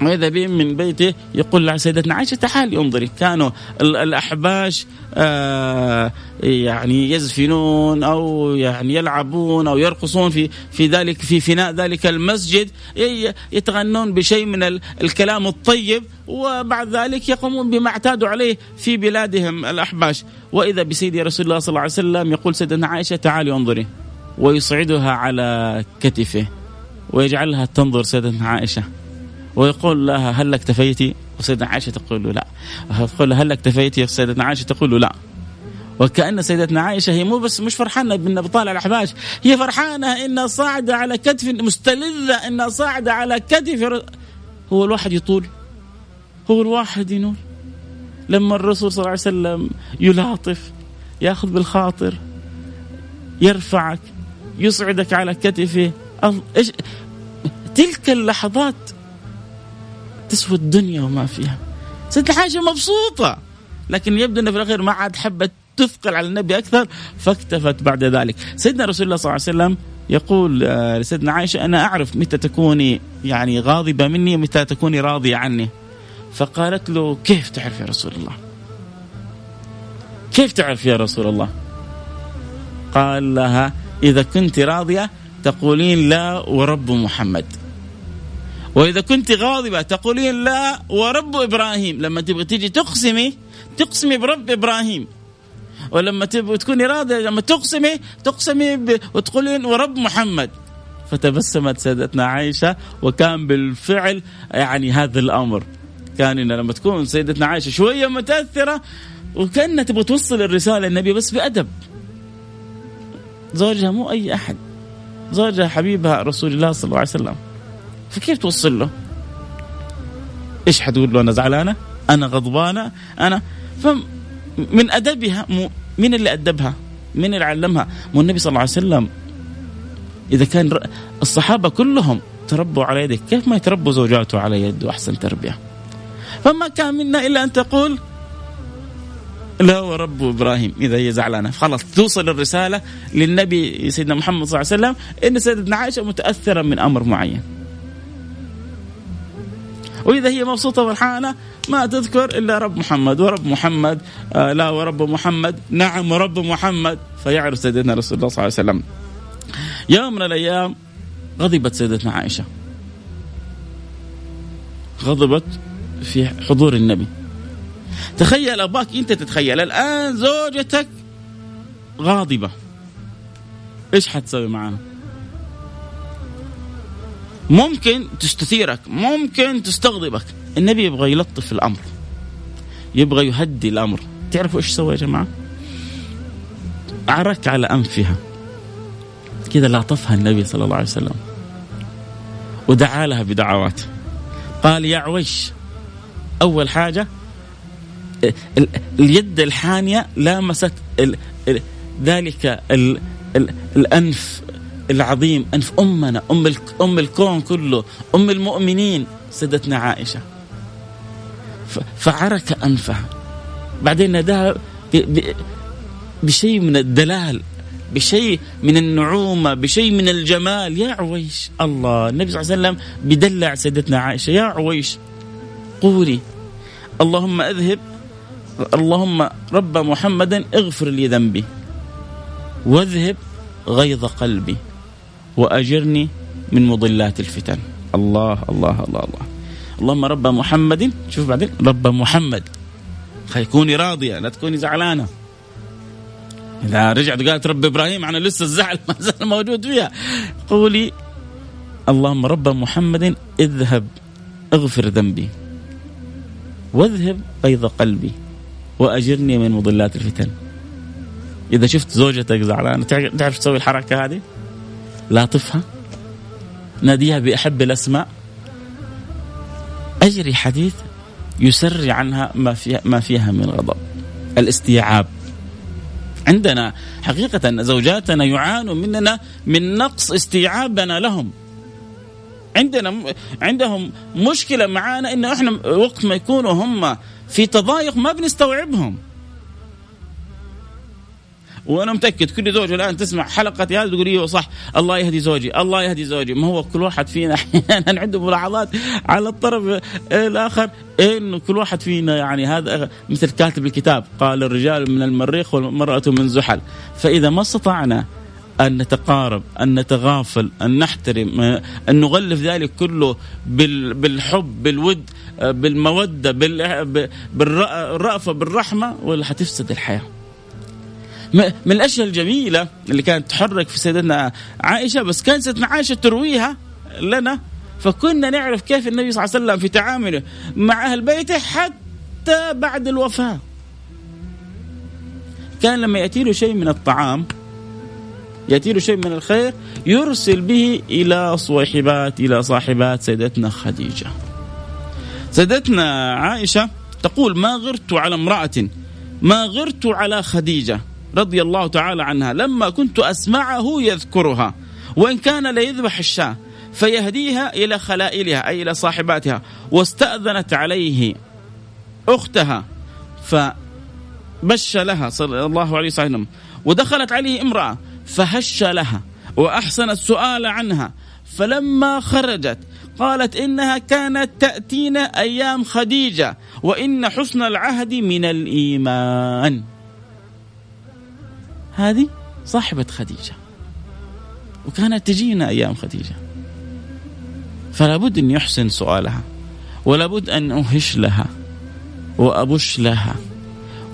وإذا به من بيته؟ يقول لسيدتنا عائشة تعالي انظري كانوا الأحباش آه يعني يزفنون أو يعني يلعبون أو يرقصون في في ذلك في فناء ذلك المسجد يتغنون بشيء من الكلام الطيب وبعد ذلك يقومون بما اعتادوا عليه في بلادهم الأحباش. وإذا بسيدي رسول الله صلى الله عليه وسلم يقول سيدنا عائشة تعالي انظري ويصعدها على كتفه ويجعلها تنظر سيدتنا عائشة. ويقول لها هل اكتفيتي؟ وسيدنا عائشة تقول له لا. تقول هل اكتفيتي؟ سيدتنا عائشة تقول له لا. وكأن سيدتنا عائشة هي مو بس مش فرحانة بأن بطالع الأحباش هي فرحانة أنها صاعدة على كتف مستلذة أنها صاعدة على كتف هو الواحد يطول. هو الواحد ينول. لما الرسول صلى الله عليه وسلم يلاطف يأخذ بالخاطر يرفعك يصعدك على كتفه إيش؟ تلك اللحظات تسوى الدنيا وما فيها. ست حاجة مبسوطة لكن يبدو أن في الأخير ما عاد حبت تثقل على النبي أكثر فاكتفت بعد ذلك. سيدنا رسول الله صلى الله عليه وسلم يقول آه، لسيدنا عائشة أنا أعرف متى تكوني يعني غاضبة مني ومتى تكوني راضية عني. فقالت له كيف تعرف يا رسول الله؟ كيف تعرف يا رسول الله؟ قال لها إذا كنت راضية تقولين لا ورب محمد. وإذا كنت غاضبة تقولين لا ورب إبراهيم لما تبغي تيجي تقسمي تقسمي برب إبراهيم. ولما تبغي تكوني راضية لما تقسمي تقسمي. وتقولين ورب محمد. فتبسمت سيدتنا عائشة وكان بالفعل يعني هذا الأمر. كان إن لما تكون سيدتنا عائشة شوية متأثرة وكأنها تبغى توصل الرسالة للنبي بس بأدب. زوجها مو أي أحد. زوجها حبيبها رسول الله صلى الله عليه وسلم. فكيف توصل له؟ إيش حتقول له؟ أنا زعلانة؟ أنا غضبانة؟ أنا فمن أدبها مين اللي أدبها؟ مين اللي علمها؟ مو النبي صلى الله عليه وسلم. إذا كان الصحابة كلهم تربوا على يدك كيف ما يتربوا زوجاته على يده احسن تربية؟ فما كان منا إلا أن تقول لا ورب إبراهيم إذا هي زعلانة. خلاص توصل الرسالة للنبي سيدنا محمد صلى الله عليه وسلم إن سيدنا عائشة متأثرة من أمر معين. وإذا هي مبسوطة وفرحانه ما تذكر إلا رب محمد ورب محمد آه لا ورب محمد نعم ورب محمد. فيعرف سيدنا رسول الله صلى الله عليه وسلم. يوم من الأيام غضبت سيدتنا عائشة. غضبت في حضور النبي. تخيل أباك أنت تتخيل الآن زوجتك غاضبة. إيش حتسوي معنا؟ ممكن تستثيرك ممكن تستغضبك. النبي يبغى يلطف الأمر يبغى يهدي الأمر. تعرفوا إيش سوى يا جماعة؟ عرك على أنفها. كذا لاطفها النبي صلى الله عليه وسلم. ودعا لها بدعوات. قال يا عويش أول حاجة اليد الحانية لامست ذلك الأنف. العظيم أنف أمنا أم, أم الكون كله أم المؤمنين سيدتنا عائشة. فعرك أنفها. بعدين ناداها بشيء من الدلال بشيء من النعومة بشيء من الجمال. يا عويش الله النبي صلى الله عليه وسلم بدلع سيدتنا عائشة. يا عويش قولي. اللهم أذهب اللهم رب محمد اغفر لي ذنبي واذهب غيظ قلبي. وأجرني من مضلات الفتن. الله الله الله الله. اللهم رب محمد شوف بعدين رب محمد. كوني راضية لا تكوني زعلانة. إذا رجعت قالت رب إبراهيم أنا لسه الزعل ما زال موجود فيها. قولي اللهم رب محمد اذهب اغفر ذنبي. واذهب غيظ قلبي. وأجرني من مضلات الفتن. إذا شفت زوجتك زعلانة تعرف تسوي الحركة هذه؟ لاطفها ناديها بأحب الأسماء. أجري حديث يسري عنها ما فيها, ما فيها من غضب. الاستيعاب. عندنا حقيقة زوجاتنا يعانوا مننا من نقص استيعابنا لهم. عندنا عندهم مشكلة معانا إنه إحنا وقت ما يكونوا هم في تضايق ما بنستوعبهم. وأنا متأكد كل زوج الآن تسمع حلقتي هذه تقول أيوه صح الله يهدي زوجي الله يهدي زوجي. ما هو كل واحد فينا أحيانا عنده ملاحظات على الطرف الآخر انه كل واحد فينا يعني هذا مثل كاتب الكتاب قال الرجال من المريخ والمرأة من زحل. فإذا ما استطعنا أن نتقارب أن نتغافل أن نحترم أن نغلف ذلك كله بالحب بالود بالمودة بالرأفة بالرحمة ولا حتفسد الحياة. من الأشياء الجميلة اللي كانت تحرك في سيدنا عائشة بس كانت سيدنا عائشة ترويها لنا فكنا نعرف كيف النبي صلى الله عليه وسلم في تعامله مع أهل بيته حتى بعد الوفاة. كان لما يأتي له شيء من الطعام يأتي له شيء من الخير يرسل به إلى صويحبات إلى صاحبات سيدتنا خديجة. سيدتنا عائشة تقول ما غرت على امرأة ما غرت على خديجة رضي الله تعالى عنها لما كنت أسمعه يذكرها وإن كان ليذبح الشاة فيهديها إلى خلائلها أي إلى صاحباتها واستأذنت عليه أختها فبش لها صلى الله عليه وسلم ودخلت عليه امرأة فهش لها وأحسن السؤال عنها فلما خرجت قالت إنها كانت تأتينا أيام خديجة وإن حسن العهد من الإيمان. هذه صاحبة خديجة. وكانت تجينا أيام خديجة. فلا بد أن يحسن سؤالها ولا بد أن أهش لها وأبش لها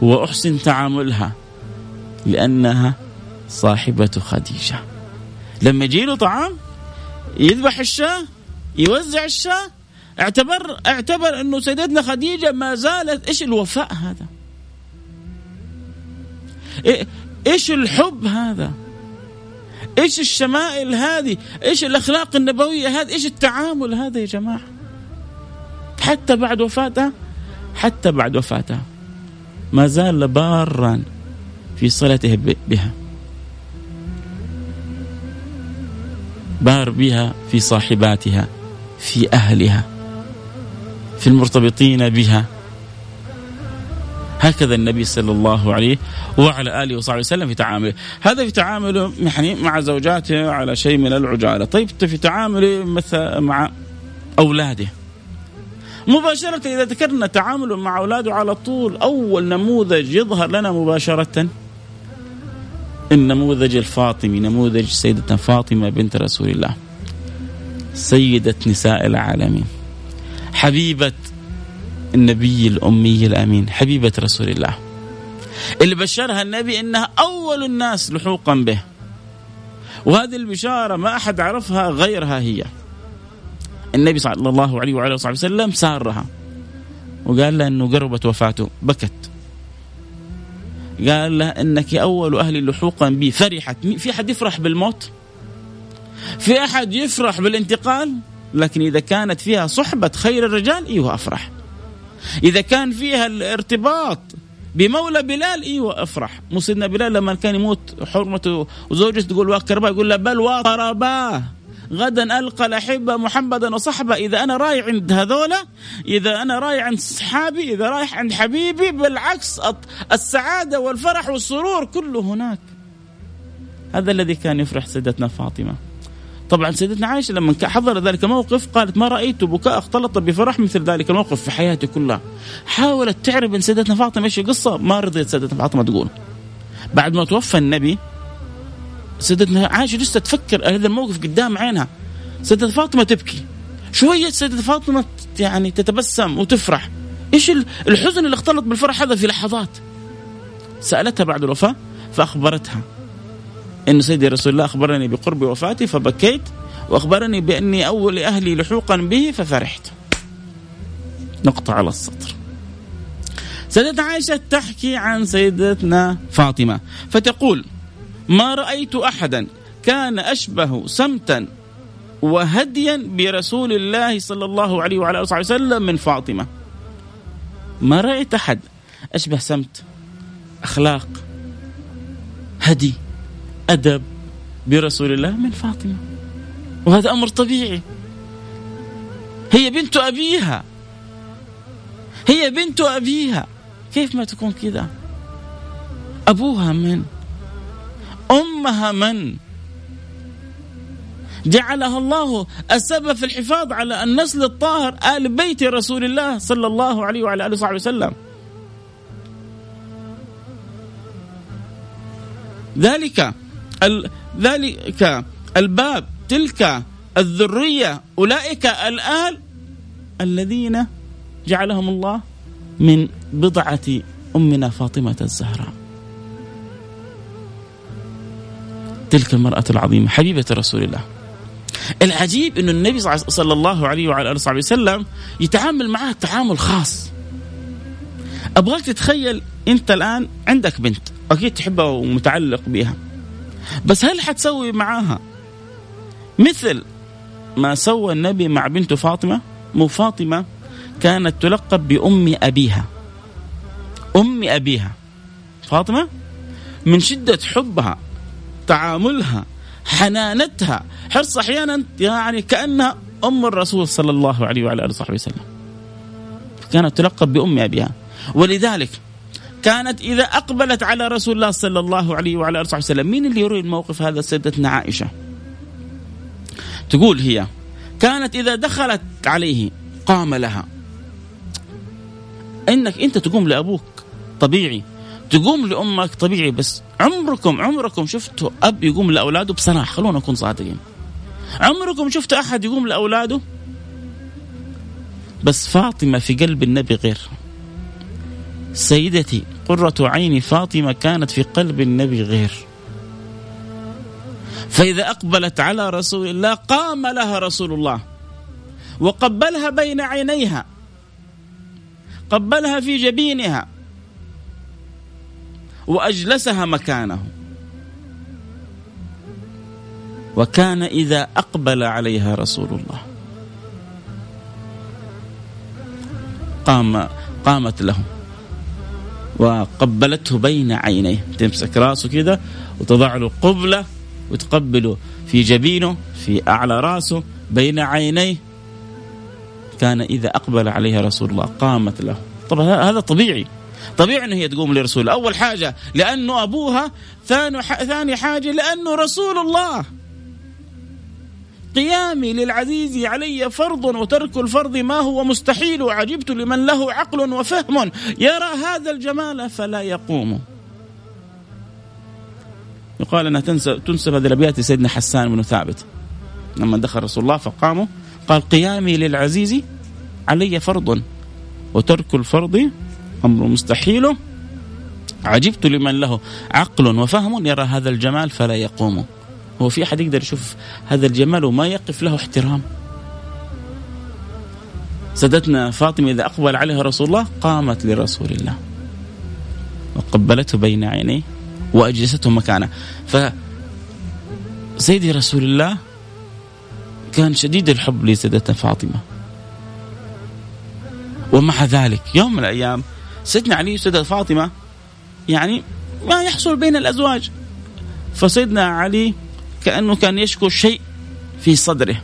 وأحسن تعاملها لأنها صاحبة خديجة. لما يجي له طعام يذبح الشاة يوزع الشاة اعتبر اعتبر أنه سيدتنا خديجة ما زالت إيش الوفاء هذا؟ إيش الحب هذا؟ إيش الشمائل هذه؟ إيش الأخلاق النبوية هذه؟ إيش التعامل هذا يا جماعة؟ حتى بعد وفاتها حتى بعد وفاتها ما زال بارا في صلته بها بار بها في صاحباتها في أهلها في المرتبطين بها هكذا النبي صلى الله عليه وعلى آله وصحبه وسلم في تعامله، هذا في تعامله يعني مع زوجاته على شيء من العجالة، طيب في تعامله مثلا مع أولاده. مباشرة إذا ذكرنا تعامله مع أولاده على طول أول نموذج يظهر لنا مباشرة النموذج الفاطمي نموذج سيدتنا فاطمة بنت رسول الله. سيدة نساء العالمين. حبيبة النبي الأمي الأمين حبيبة رسول الله. اللي بشرها النبي إنها أول الناس لحوقا به. وهذه البشارة ما أحد عرفها غيرها هي. النبي صلى الله عليه وعلى آله وسلم سارها. وقال لها إنه قربت وفاته بكت. قال لها إنك أول أهل لحوقا بي فرحت. في أحد يفرح بالموت؟ في أحد يفرح بالانتقال؟ لكن إذا كانت فيها صحبة خير الرجال إيوه أفرح. إذا كان فيها الارتباط بمولى بلال أيوه افرح مو سيدنا بلال لما كان يموت حرمته وزوجته تقول وكربا يقول له بل وقرباه غدا ألقى الأحبة محمدا وصحبه إذا أنا رايح عند هذولا إذا أنا رايح عند صحابي إذا رايح عند حبيبي بالعكس السعادة والفرح والسرور كله هناك. هذا الذي كان يفرح سيدتنا فاطمة. طبعا سيدتنا عائشة لما حضر ذلك الموقف قالت ما رأيت بكاء اختلط بفرح مثل ذلك الموقف في حياتي كلها. حاولت تعرف ان سيدتنا فاطمة إيش القصة؟ ما رضيت سيدتنا فاطمة تقول. بعد ما توفى النبي سيدتنا عائشة لسه تفكر هذا الموقف قدام عينها. سيدتنا فاطمة تبكي. شوية سيدتنا فاطمة يعني تتبسم وتفرح. إيش الحزن اللي اختلط بالفرح هذا في لحظات؟ سألتها بعد الوفاة فأخبرتها. إن سيدي رسول الله أخبرني بقرب وفاتي فبكيت وأخبرني بأني أول أهلي لحوقا به ففرحت. نقطة على السطر. سيدتنا عائشة تحكي عن سيدتنا فاطمة فتقول ما رأيت أحدا كان أشبه سمتا وهديا برسول الله صلى الله عليه وعلى آله وسلم من فاطمة. ما رأيت أحد أشبه سمت أخلاق هدي. أدب برسول الله من فاطمة. وهذا أمر طبيعي. هي بنت أبيها. هي بنت أبيها. كيف ما تكون كذا؟ أبوها من؟ أمها من؟ جعلها الله السبب في الحفاظ على النسل الطاهر آل بيت رسول الله صلى الله عليه وعلى آله وصحبه وسلم. ذلك. ذلك الباب تلك الذرية أولئك الآل الذين جعلهم الله من بضعة أمنا فاطمة الزهراء. تلك المرأة العظيمة حبيبة رسول الله. العجيب أن النبي صلى الله عليه وعلى آله وصحبه وسلم يتعامل معها تعامل خاص. أبغاك تتخيل أنت الآن عندك بنت أكيد تحبها ومتعلق بها. بس هل حتسوي معاها؟ مثل ما سوى النبي مع بنته فاطمة مو فاطمة كانت تلقب بأم أبيها. أم أبيها. فاطمة من شدة حبها تعاملها حنانتها. حرص أحيانا يعني كأنها أم الرسول صلى الله عليه وعلى آله وصحبه وسلم. كانت تلقب بأم أبيها. ولذلك كانت إذا أقبلت على رسول الله صلى الله عليه وعلى آله وصحبه وسلم. مين اللي يروي الموقف هذا سيدتنا عائشة؟ تقول هي كانت إذا دخلت عليه قام لها. إنك أنت تقوم لأبوك طبيعي تقوم لأمك طبيعي بس عمركم عمركم شفتوا أب يقوم لأولاده بصراحة خلونا نكون صادقين. عمركم شفتوا أحد يقوم لأولاده؟ بس فاطمة في قلب النبي غير. سيدتي قرة عين فاطمة كانت في قلب النبي غير. فإذا أقبلت على رسول الله قام لها رسول الله وقبلها بين عينيها قبلها في جبينها وأجلسها مكانه. وكان إذا أقبل عليها رسول الله قام قامت له وقبلته بين عينيه. تمسك راسه كده وتضع له قبلة وتقبله في جبينه في أعلى راسه بين عينيه. كان إذا أقبل عليها رسول الله قامت له. طبعا هذا طبيعي. طبيعي إنه هي تقوم لرسول. أول حاجة لأنه أبوها ثاني ثاني حاجة لأنه رسول الله. قيامي للعزيز علي فرض وترك الفرض ما هو مستحيل. وعجبت لمن له عقل وفهم. يرى هذا الجمال فلا يقوم. يقال أنها تنسب تنسب هذه الأبيات لسيدنا حسان بن ثابت. لما دخل رسول الله فقاموا. قال قيامي للعزيز علي فرض وترك الفرض أمر مستحيل. عجبت لمن له عقل وفهم. يرى هذا الجمال فلا يقوم. هو في أحد يقدر يشوف هذا الجمال وما يقف له احترام. سدتنا فاطمة إذا أقبل عليها رسول الله قامت لرسول الله. وقبلته بين عينيه وأجلسته مكانه. ف سيدي رسول الله كان شديد الحب لسيدتنا فاطمة. ومع ذلك يوم من الأيام سيدنا علي وسيدة فاطمة يعني ما يحصل بين الأزواج. فسيدنا علي كأنه كان يشكو شيء في صدره.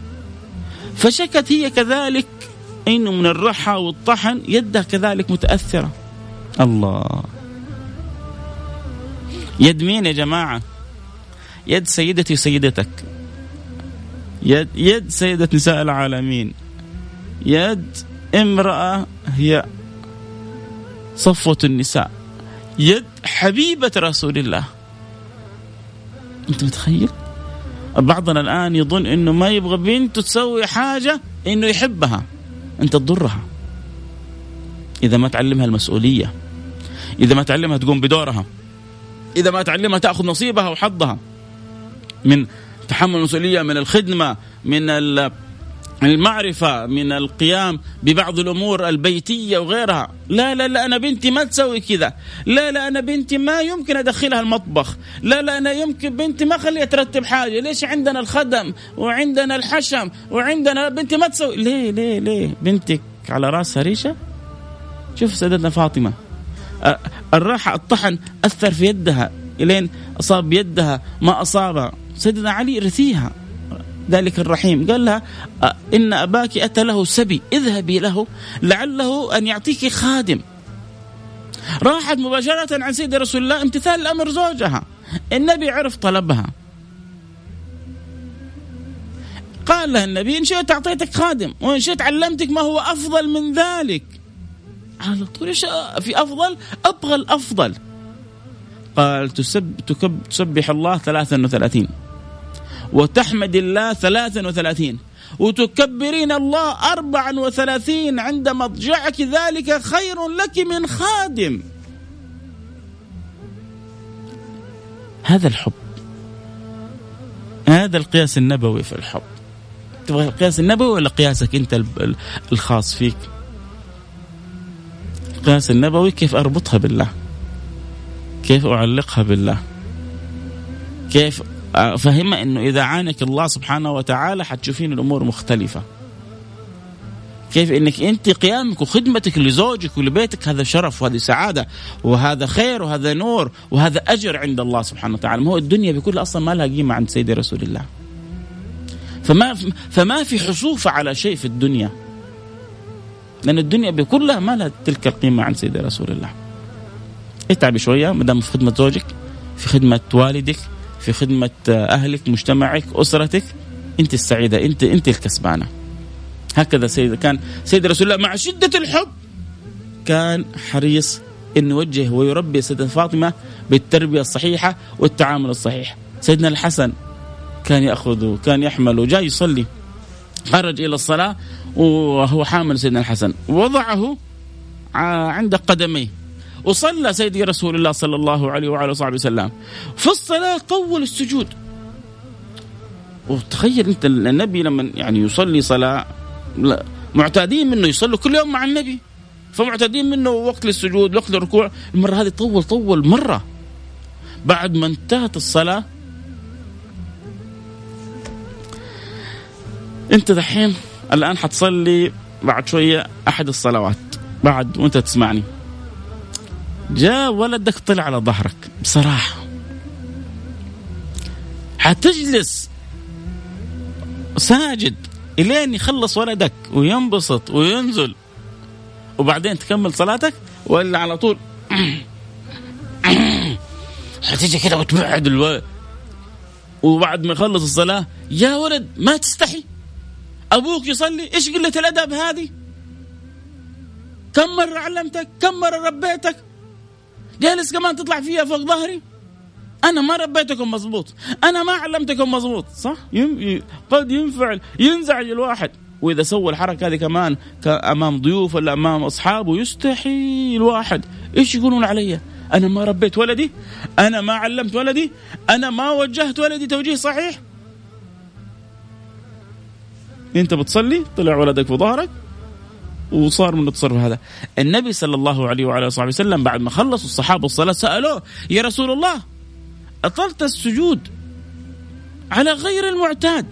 فشكت هي كذلك إنه من الرحى والطحن يدها كذلك متأثرة. الله. يد مين يا جماعة؟ يد سيدتي وسيدتك. يد يد سيدة نساء العالمين. يد امرأة هي صفوة النساء. يد حبيبة رسول الله. أنت متخيل؟ بعضنا الآن يظن أنه ما يبغى بنته تسوي حاجة أنه يحبها. أنت تضرها. إذا ما تعلمها المسؤولية. إذا ما تعلمها تقوم بدورها. إذا ما تعلمها تأخذ نصيبها وحظها. من تحمل المسؤولية من الخدمة من المعرفة من القيام ببعض الأمور البيتية وغيرها. لا لا لا أنا بنتي ما تسوي كذا. لا لا أنا بنتي ما يمكن أدخلها المطبخ. لا لا أنا يمكن بنتي ما أخليها ترتب حاجة. ليش عندنا الخدم وعندنا الحشم وعندنا بنتي ما تسوي؟ ليه ليه ليه؟ بنتك على راسها ريشة؟ شوف سيدتنا فاطمة. الراحة الطحن أثر في يدها. إلين أصاب يدها ما أصابها. سيدنا علي رثيها. ذلك الرحيم. قال لها إن أباك أتى له سبي اذهبي له لعله أن يعطيك خادم. راحت مباشرة عن سيد رسول الله امتثال الأمر زوجها. النبي عرف طلبها. قال لها النبي إن شئت أعطيتك خادم وإن شئت علمتك ما هو أفضل من ذلك. على طول إيش في أفضل؟ أبغى الأفضل. قال تسب تكب تسبح الله 33 وتحمد الله 33 وتكبرين الله 34 عند مضجعك ذلك خير لك من خادم. هذا الحب. هذا القياس النبوي في الحب. تبغى القياس النبوي ولا قياسك أنت الخاص فيك؟ القياس النبوي كيف أربطها بالله؟ كيف أعلقها بالله؟ كيف فهمها إنه إذا عانك الله سبحانه وتعالى حتشوفين الأمور مختلفة. كيف إنك أنت قيامك وخدمتك لزوجك ولبيتك هذا شرف وهذه سعادة وهذا خير وهذا نور وهذا أجر عند الله سبحانه وتعالى. ما هو الدنيا بكل أصلا ما لها قيمة عند سيدي رسول الله. فما فما في حصوفه على شيء في الدنيا. لأن الدنيا بكلها ما لها تلك القيمة عند سيدي رسول الله. اتعبي شوية؟ ما دام في خدمة زوجك في خدمة والدك في خدمة أهلك مجتمعك أسرتك. أنت السعيدة أنت أنت الكسبانة. هكذا سيد كان سيد رسول الله مع شدة الحب. كان حريص انه يوجه ويربي سيدة فاطمة بالتربية الصحيحة والتعامل الصحيح. سيدنا الحسن كان ياخذه كان يحمله جاي يصلي. خرج إلى الصلاة وهو حامل سيدنا الحسن. وضعه عند قدميه. وصلى سيدي رسول الله صلى الله عليه وعلى وصحبه وسلم. في الصلاة طول السجود. وتخيل أنت النبي لما يعني يصلي صلاة معتادين منه يصلوا كل يوم مع النبي. فمعتادين منه وقت للسجود وقت للركوع. المرة هذه طول طول مرة. بعد ما انتهت الصلاة أنت دحين الآن حتصلي بعد شوية أحد الصلوات. بعد وأنت تسمعني. جاء ولدك طلع على ظهرك بصراحة. حتجلس ساجد إلين يخلص ولدك وينبسط وينزل. وبعدين تكمل صلاتك ولا على طول حتيجي كده وتبعد الولد وبعد ما يخلص الصلاة يا ولد ما تستحي. أبوك يصلي إيش قلة الأدب هذه؟ كم مرة علمتك؟ كم مرة ربيتك؟ جالس كمان تطلع فيها فوق ظهري. أنا ما ربيتكم مضبوط أنا ما علمتكم مضبوط صح؟ يم... قد ينفعل ينزعج الواحد وإذا سوى الحركة هذه كمان امام ضيوف ولا أمام أصحابه يستحي الواحد إيش يقولون علي؟ أنا ما ربيت ولدي أنا ما علمت ولدي أنا ما وجهت ولدي. توجيه صحيح؟ أنت بتصلي طلع ولدك في ظهرك. وصار من التصرف هذا. النبي صلى الله عليه وعلى اله وسلم بعد ما خلصوا الصحابة الصلاة سألوه يا رسول الله أطلت السجود على غير المعتاد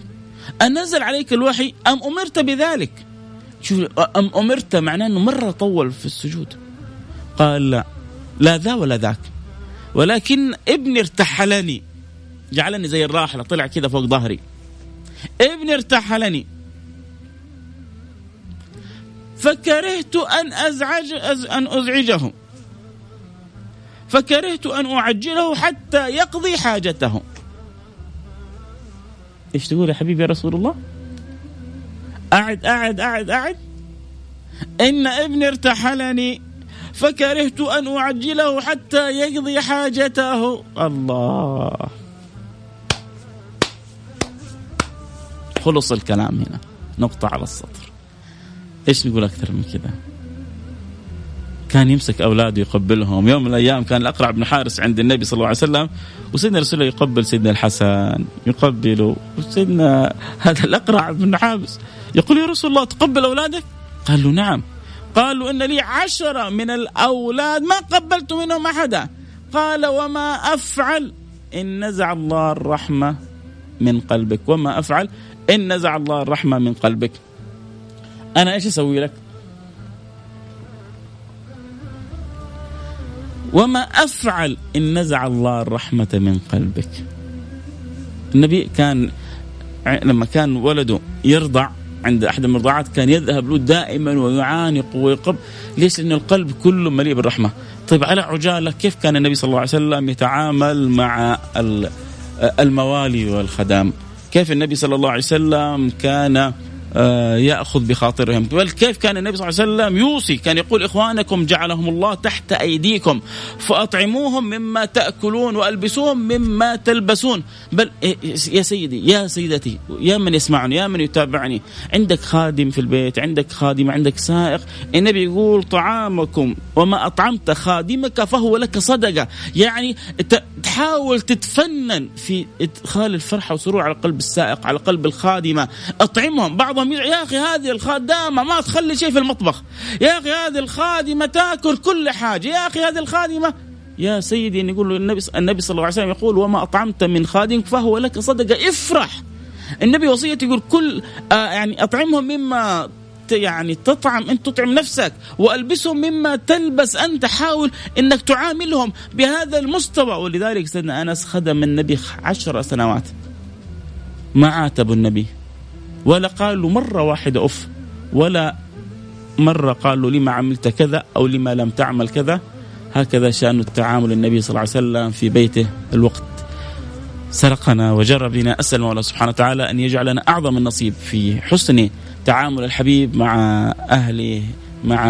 أنزل عليك الوحي أم أمرت بذلك؟ شوف أم أمرت معناه إنه مرة طول في السجود. قال لا لا ذا ولا ذاك ولكن ابني ارتحلني. جعلني زي الراحلة طلع كذا فوق ظهري. ابني ارتحلني فكرهت أن أزعج أن أزعجه. فكرهت أن أعجله حتى يقضي حاجته. إيش تقول يا حبيبي يا رسول الله؟ أعد أعد أعد أعد. إن ابني ارتحلني. فكرهت أن أعجله حتى يقضي حاجته. الله. خلص الكلام هنا. نقطة على السطر. إيش نقول أكثر من كذا؟ كان يمسك أولاده يقبلهم. يوم من الأيام كان الأقرع بن حارس عند النبي صلى الله عليه وسلم وسيدنا رسول الله يقبل سيدنا الحسن يقبله وسيدنا هذا الأقرع بن حابس يقول يا رسول الله تقبل أولادك؟ قال له نعم. قالوا إن لي عشرة من الأولاد ما قبلت منهم أحدا. قال وما أفعل؟ إن نزع الله الرحمة من قلبك. وما أفعل؟ إن نزع الله الرحمة من قلبك. أنا إيش أسوي لك؟ وما أفعل إن نزع الله الرحمة من قلبك. النبي كان لما كان ولده يرضع عند أحد المرضعات كان يذهب له دائما ويعانق ويقب ليش؟ لأن القلب كله مليء بالرحمة. طيب على عجالة كيف كان النبي صلى الله عليه وسلم يتعامل مع الموالي والخدام؟ كيف النبي صلى الله عليه وسلم كان يأخذ بخاطرهم. بل كيف كان النبي صلى الله عليه وسلم يوصي؟ كان يقول إخوانكم جعلهم الله تحت أيديكم فأطعموهم مما تأكلون وألبسوهم مما تلبسون. بل إيه، يا سيدي يا سيدتي يا من يسمعني يا من يتابعني. عندك خادم في البيت عندك خادمه عندك سائق. النبي يقول طعامكم وما أطعمت خادمك فهو لك صدقة. يعني تحاول تتفنن في إدخال الفرحة والسرور على قلب السائق على قلب الخادمة. أطعمهم. بعضهم يا أخي هذه الخدامه ما تخلي شيء في المطبخ. يا أخي هذه الخادمة تأكل كل حاجة. يا أخي هذه الخادمة. يا سيدي إن يقول النبي النبي صلى الله عليه وسلم يقول وما أطعمت من خادم فهو لك صدقة. افرح. النبي وصيته يقول كل آه يعني أطعمهم مما يعني تطعم أنت تطعم نفسك وألبسهم مما تلبس. أنت حاول إنك تعاملهم بهذا المستوى. ولذلك سيدنا أنس خدم النبي عشر سنوات. ما عاتبوا النبي. ولا قالوا مرة واحدة أف. ولا مرة قالوا لما عملت كذا أو لما لم تعمل كذا. هكذا شأن التعامل النبي صلى الله عليه وسلم في بيته الوقت. سرقنا وجر بنا. أسأل الله سبحانه وتعالى أن يجعلنا أعظم النصيب في حسن تعامل الحبيب مع أهله مع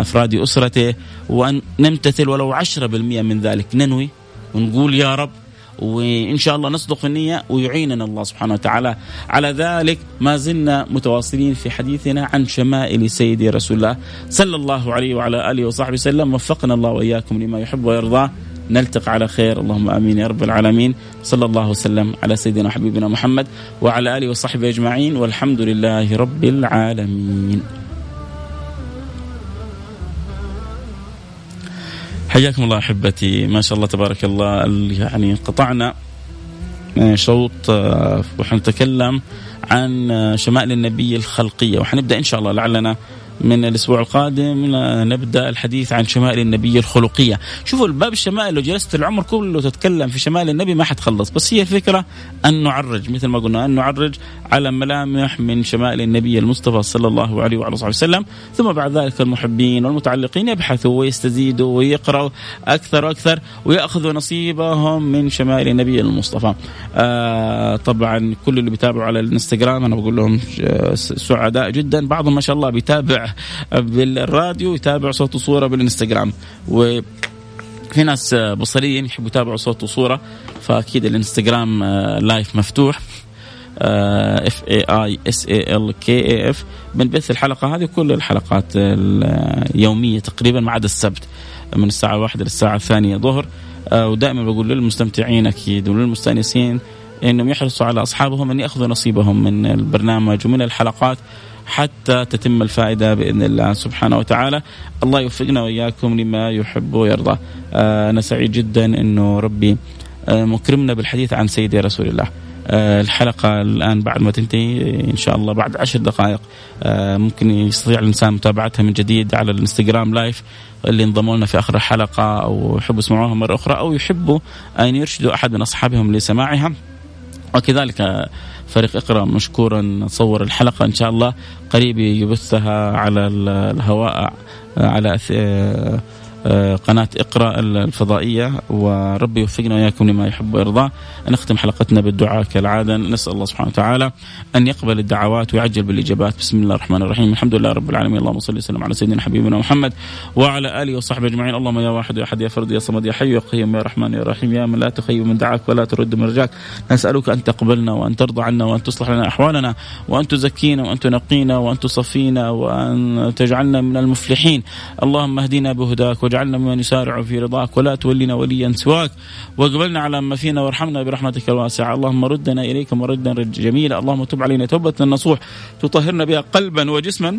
أفراد أسرته وأن نمتثل ولو عشرة بالمئة من ذلك. ننوي ونقول يا رب وإن شاء الله نصدق في النية ويعيننا الله سبحانه وتعالى. على ذلك ما زلنا متواصلين في حديثنا عن شمائل سيدي رسول الله صلى الله عليه وعلى آله وصحبه وسلم. وفقنا الله وإياكم لما يحب ويرضاه نلتقي على خير. اللهم آمين يا رب العالمين. صلى الله وسلم على سيدنا وحبيبنا محمد وعلى آله وصحبه أجمعين. والحمد لله رب العالمين. حياكم الله أحبتي. ما شاء الله تبارك الله. يعني قطعنا شوط آه، وحنتكلم عن آه، شمائل النبي الخلقية. وحنبدأ إن شاء الله. لعلنا من الأسبوع القادم نبدأ الحديث عن شمائل النبي الخلقية. شوفوا الباب الشمائل لو جلست العمر كله تتكلم في شمائل النبي ما حتخلص بس هي الفكرة أن نعرج مثل ما قلنا أن نعرج على ملامح من شمائل النبي المصطفى صلى الله عليه وعلى صحبه وسلم. ثم بعد ذلك المحبين والمتعلقين يبحثوا ويستزيدوا ويقرأوا أكثر وأكثر ويأخذوا نصيبهم من شمائل النبي المصطفى. آه طبعا كل اللي بيتابعوا على الإنستغرام أنا بقول لهم سعداء جدا. بعضهم ما شاء الله بيتابع بالراديو يتابع صوت وصورة بالإنستغرام. و في ناس بصريين يحبوا يتابعوا صوت وصورة فأكيد الإنستغرام لايف مفتوح. F A I S A L K A F بنبث الحلقة هذه كل الحلقات اليومية تقريبا ما عدا السبت من الساعة واحدة للساعة الثانية ظهر. آه، ودائما بقول للمستمتعين أكيد وللمستانسين إنهم يحرصوا على أصحابهم أن يأخذوا نصيبهم من البرنامج ومن الحلقات حتى تتم الفائدة بإذن الله سبحانه وتعالى. الله يوفقنا وإياكم لما يحب ويرضى. آه، أنا سعيد جدا إنه ربي آه، مكرمنا بالحديث عن سيدي رسول الله. آه، الحلقة الآن بعد ما تنتهي إن شاء الله بعد عشر دقائق. ممكن يستطيع الإنسان متابعتها من جديد على الإنستغرام لايف اللي انضموا لنا في آخر الحلقة أو يحبوا يسمعوها مرة أخرى أو يحبوا أن يرشدوا أحد من أصحابهم لسماعها. وكذلك فريق اقرأ مشكورا صور الحلقة إن شاء الله. قريب يبثها على الهواء على قناة اقرأ الفضائية وربي يوفقنا وإياكم لما يحب ويرضاه نختم حلقتنا بالدعاء كالعادة. نسأل الله سبحانه وتعالى أن يقبل الدعوات ويعجل بالإجابات. بسم الله الرحمن الرحيم. الحمد لله رب العالمين. اللهم صل وسلم على سيدنا حبيبنا محمد وعلى آله وصحبه أجمعين. اللهم يا واحد يا أحد يا فرد يا صمد يا حي يا قيوم يا رحمن يا رحيم. يا من لا تخيب من دعاك ولا ترد من رجاك نسألك أن تقبلنا وأن ترضى عنا وأن تصلح لنا أحوالنا وأن تزكينا وأن تنقينا وأن تصفينا وأن تجعلنا من المفلحين. اللهم اهدنا بهداك واجعلنا ممن يسارع في رضاك ولا تولنا وليا سواك. واقبلنا على ما فينا وارحمنا برحمتك الواسعة. اللهم ردنا إليك مردا جميلا. اللهم تب علينا توبة نصوح. تطهرنا بها قلبا وجسما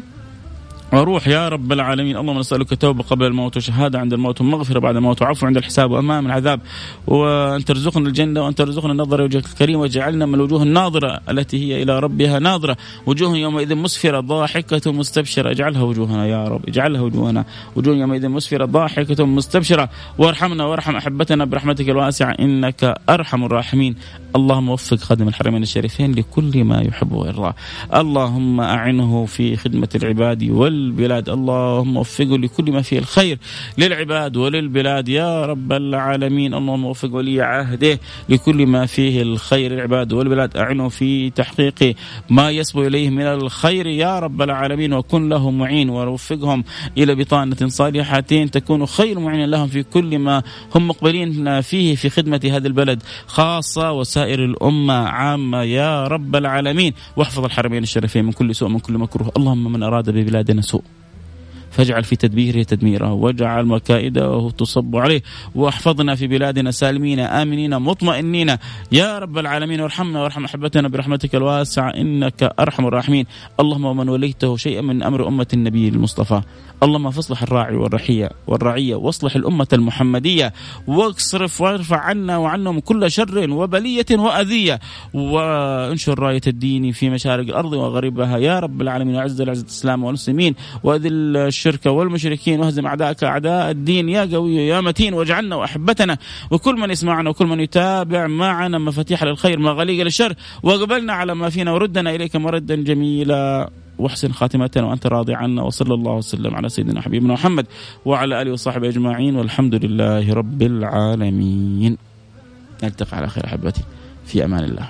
وروح يا رب العالمين. اللهم نسألك توبة قبل الموت وشهادة عند الموت ومغفرة بعد الموت وعفو عند الحساب وأمام العذاب. وأن ترزقنا الجنة وأن ترزقنا النظر وجهك الكريم واجعلنا من الوجوه الناظرة التي هي إلى ربها ناظرة. وجوه يومئذ مسفرة ضاحكة مستبشرة. اجعلها وجوهنا يا رب اجعلها وجوهنا. وجوه يومئذ مسفرة ضاحكة مستبشرة. وارحمنا وارحم أحبتنا برحمتك الواسعة إنك أرحم الراحمين. اللهم وفق خادم الحرمين الشريفين لكل ما يحب ويرضى. اللهم أعنه في خدمة العباد وال البلاد اللهم وفقه لكل ما فيه الخير للعباد وللبلاد. يا رب العالمين اللهم وفق ولي عهده لكل ما فيه الخير للعباد والبلاد. أعنه في تحقيق ما يسبو إليه من الخير. يا رب العالمين وكن له معين ووفقهم إلى بطانة صالحة تكون خير معين لهم في كل ما هم مقبلين فيه في خدمة هذا البلد خاصة وسائر الأمة عامة. يا رب العالمين واحفظ الحرمين الشريفين من كل سوء من كل مكروه. اللهم من أراد ببلادنا سوء فاجعل في تدبيره تدميره واجعل مكائده تصب عليه واحفظنا في بلادنا سالمين آمنين مطمئنين. يا رب العالمين وارحمنا وارحم أحبتنا برحمتك الواسعة إنك أرحم الراحمين. اللهم ومن وليته شيئا من أمر أمة النبي المصطفى. اللهم فاصلح الراعي والرحية والرعية واصلح الأمة المحمدية واصرف وارفع عنا وعنهم كل شر وبلية وأذية. وانشر راية الدين في مشارق الأرض وغربها يا رب العالمين وعز العزة الإسلام والمسلمين وأذل الشرك والمشركين واهزم أعداءك أعداء الدين. يا قوي يا متين واجعلنا وأحبتنا. وكل من يسمعنا وكل من يتابع معنا مفاتيح للخير مغاليق للشر. وقبلنا على ما فينا وردنا إليك مردا جميلا. واحسن خاتمتنا وأنت راضي عنا وصلى الله وسلم على سيدنا حبيبنا محمد وعلى آله وصحبه أجمعين. والحمد لله رب العالمين. نلتقي على خير أحبتي. في أمان الله.